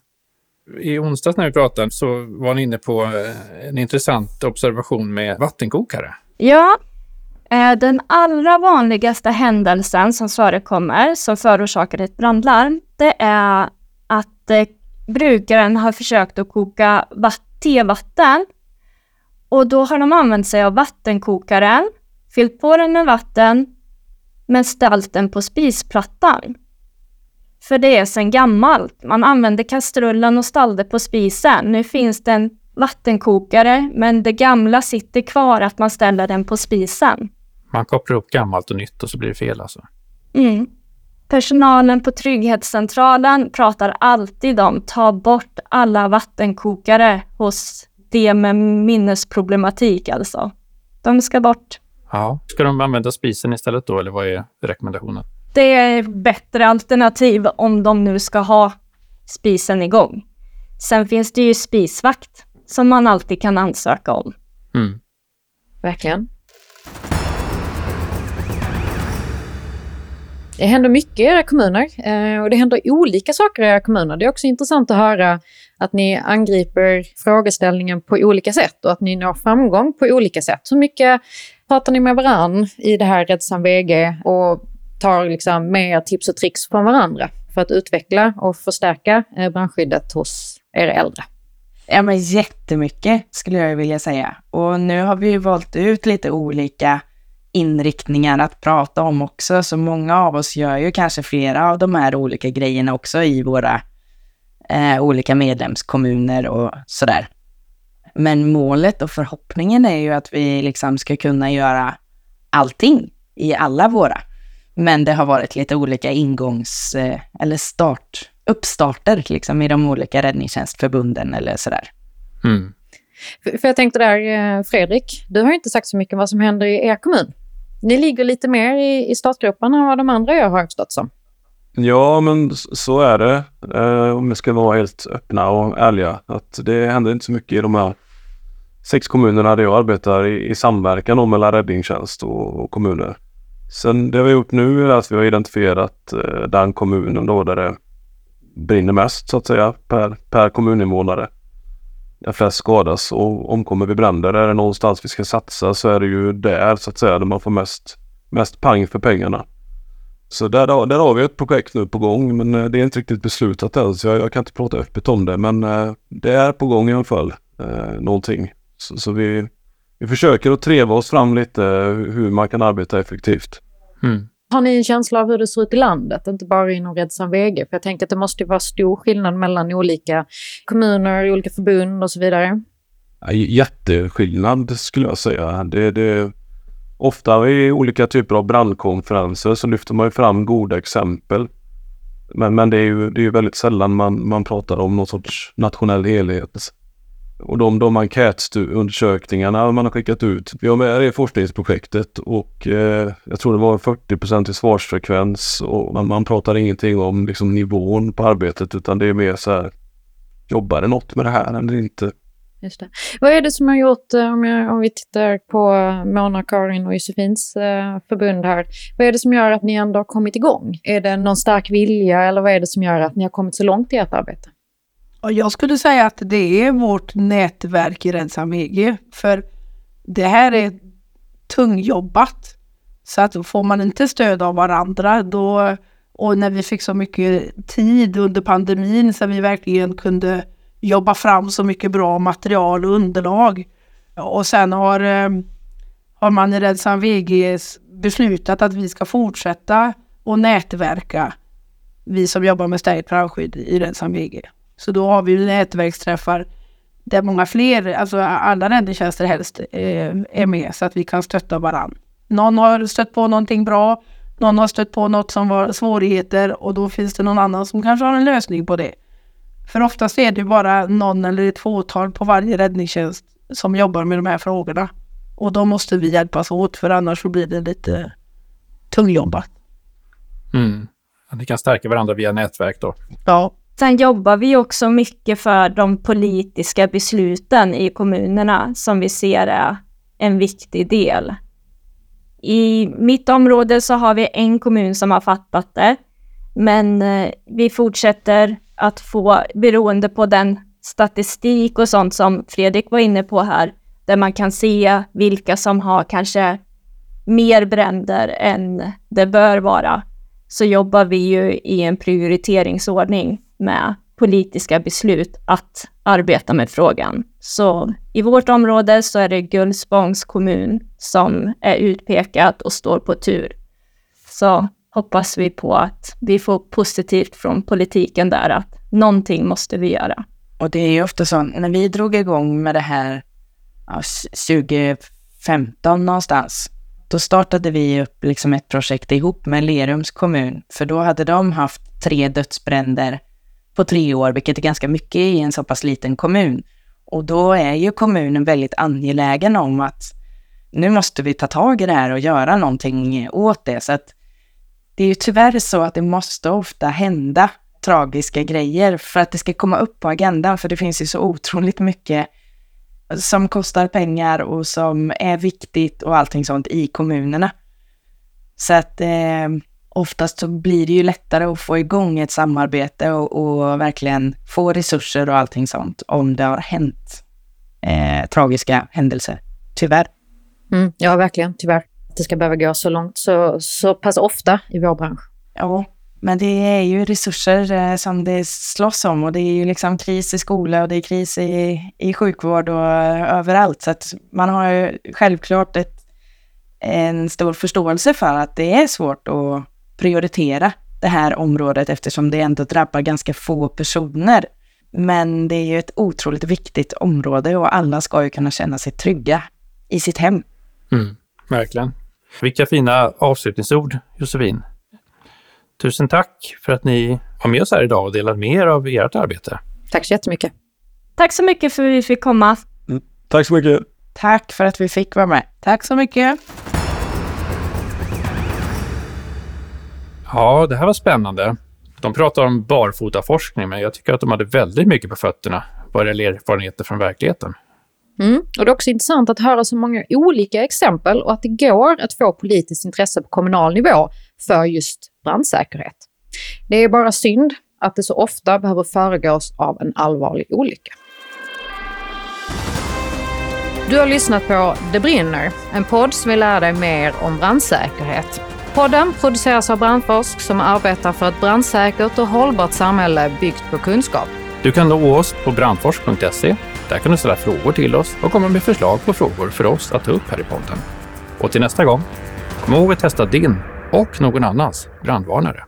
A: I onsdags när vi pratade så var ni inne på eh, en intressant observation med vattenkokare.
C: Ja, Eh, den allra vanligaste händelsen som förekommer som förorsakar ett brandlarm, det är att eh, brukaren har försökt att koka tevatten och då har de använt sig av vattenkokaren, fyllt på den med vatten men ställt den på spisplattan. För det är sedan gammalt. Man använde kastrullen och ställde på spisen. Nu finns det en vattenkokare, men det gamla sitter kvar att man ställer den på spisen.
A: Man kopplar upp gammalt och nytt och så blir det fel alltså.
C: Mm. Personalen på Trygghetscentralen pratar alltid om ta bort alla vattenkokare hos de med minnesproblematik alltså. De ska bort.
A: Ja. Ska de använda spisen istället då eller vad är rekommendationen?
C: Det är bättre alternativ om de nu ska ha spisen igång. Sen finns det ju spisvakt som man alltid kan ansöka om.
A: Mm.
B: Verkligen. Det händer mycket i era kommuner eh, och det händer olika saker i era kommuner. Det är också intressant att höra att ni angriper frågeställningen på olika sätt och att ni når framgång på olika sätt. Hur mycket pratar ni med varann i det här Rädslan VG och tar liksom med tips och tricks från varandra för att utveckla och förstärka eh, brandskyddet hos era äldre?
D: Ja, men jättemycket skulle jag vilja säga. Och nu har vi valt ut lite olika inriktningar att prata om också, så många av oss gör ju kanske flera av de här olika grejerna också i våra eh, olika medlemskommuner och sådär. Men målet och förhoppningen är ju att vi liksom ska kunna göra allting i alla våra. Men det har varit lite olika ingångs eh, eller start, uppstarter liksom i de olika räddningstjänstförbunden eller sådär.
A: Mm.
B: För, jag tänkte där, eh, Fredrik, du har inte sagt så mycket om vad som händer i er kommun. Ni ligger lite mer i, i startgroparna än vad de andra gör, har jag förstått som.
F: Ja, men så är det. Eh, om vi ska vara helt öppna och ärliga. Att det händer inte så mycket i de här sex kommunerna där jag arbetar i, i samverkan mellan räddningstjänst och, och, kommuner. Sen det vi har gjort nu är att vi har identifierat eh, den kommunen då där det brinner mest så att säga per, per kommuninvånare. Där flest skadas och omkommer vid bränder. Är det någonstans vi ska satsa så är det ju där så att säga där man får mest, mest pang för pengarna. Så där, där har vi ett projekt nu på gång men eh, det är inte riktigt beslutat än så jag, jag kan inte prata öppet om det men eh, det är på gång i alla fall. Eh, någonting. Så, så, vi, vi försöker att treva oss fram lite eh, hur man kan arbeta effektivt.
B: Mm. Har ni en känsla av hur det ser ut i landet, inte bara inom Rädslan VG? För jag tänker att det måste vara stor skillnad mellan olika kommuner, olika förbund och så vidare.
F: Jätteskillnad skulle jag säga. Det, det, ofta i olika typer av brandkonferenser så lyfter man ju fram goda exempel. Men, men det är ju det är väldigt sällan man, man pratar om någon sorts nationell helhet. Och de, de enkätundersökningarna man har skickat ut. Vi har med det i forskningsprojektet och eh, jag tror det var 40 i svarsfrekvens och man, man pratar ingenting om liksom, nivån på arbetet utan det är mer så här, jobbar det något med det här eller inte?
B: Just det. Vad är det som har gjort, eh, om, jag, om vi tittar på Mona, Karin och Josefins eh, förbund här, vad är det som gör att ni ändå har kommit igång? Är det någon stark vilja eller vad är det som gör att ni har kommit så långt i ert arbete?
E: Jag skulle säga att det är vårt nätverk i Rensam EG. För det här är tungjobbat. Så att får man inte stöd av varandra då och när vi fick så mycket tid under pandemin så vi verkligen kunde jobba fram så mycket bra material och underlag. Och sen har, eh, har man i Rensam VG beslutat att vi ska fortsätta och nätverka. Vi som jobbar med stärkt brandskydd i Rensam VG. Så då har vi nätverksträffar där många fler, alltså alla räddningstjänster helst, eh, är med så att vi kan stötta varandra. Någon har stött på någonting bra, någon har stött på något som var svårigheter och då finns det någon annan som kanske har en lösning på det. För oftast är det bara någon eller ett fåtal på varje räddningstjänst som jobbar med de här frågorna. Och då måste vi hjälpas åt för annars så blir det lite tungjobbat.
A: Mm. Ni kan stärka varandra via nätverk då?
E: Ja.
C: Sen jobbar vi också mycket för de politiska besluten i kommunerna som vi ser är en viktig del. I mitt område så har vi en kommun som har fattat det, men eh, vi fortsätter att få, beroende på den statistik och sånt som Fredrik var inne på här, där man kan se vilka som har kanske mer bränder än det bör vara, så jobbar vi ju i en prioriteringsordning med politiska beslut att arbeta med frågan. Så i vårt område så är det Gullspångs kommun som är utpekat och står på tur. Så hoppas vi på att vi får positivt från politiken där, att någonting måste vi göra.
D: Och det är ju ofta så, när vi drog igång med det här ja, 2015 någonstans, då startade vi upp liksom ett projekt ihop med Lerums kommun, för då hade de haft tre dödsbränder på tre år, vilket är ganska mycket i en så pass liten kommun. Och då är ju kommunen väldigt angelägen om att nu måste vi ta tag i det här och göra någonting åt det. Så att det är ju tyvärr så att det måste ofta hända tragiska grejer för att det ska komma upp på agendan, för det finns ju så otroligt mycket som kostar pengar och som är viktigt och allting sånt i kommunerna. Så att eh, oftast så blir det ju lättare att få igång ett samarbete och, och verkligen få resurser och allting sånt om det har hänt eh, tragiska händelser. Tyvärr.
B: Mm, ja, verkligen. Tyvärr. Att det ska behöva gå så långt så, så pass ofta i vår bransch.
D: Ja, men det är ju resurser eh, som det slåss om och det är ju liksom kris i skola och det är kris i, i sjukvård och överallt. Så att man har ju självklart ett, en stor förståelse för att det är svårt att prioritera det här området eftersom det ändå drabbar ganska få personer. Men det är ju ett otroligt viktigt område och alla ska ju kunna känna sig trygga i sitt hem.
A: Mm, verkligen. Vilka fina avslutningsord, Josefin. Tusen tack för att ni var med oss här idag och delade med er av ert arbete.
B: Tack så jättemycket.
C: Tack så mycket för att vi fick komma.
F: Mm, tack så mycket.
D: Tack för att vi fick vara med.
E: Tack så mycket.
A: Ja, det här var spännande. De pratar om barfotaforskning, men jag tycker att de hade väldigt mycket på fötterna vad gäller erfarenheter från verkligheten.
B: Mm. Och det är också intressant att höra så många olika exempel och att det går att få politiskt intresse på kommunal nivå för just brandsäkerhet. Det är bara synd att det så ofta behöver föregås av en allvarlig olycka. Du har lyssnat på Det brinner, en podd som vill lära dig mer om brandsäkerhet. Podden produceras av Brandforsk som arbetar för ett brandsäkert och hållbart samhälle byggt på kunskap.
A: Du kan nå oss på brandforsk.se. Där kan du ställa frågor till oss och komma med förslag på frågor för oss att ta upp här i podden. Och till nästa gång, kom ihåg att testa din och någon annans brandvarnare.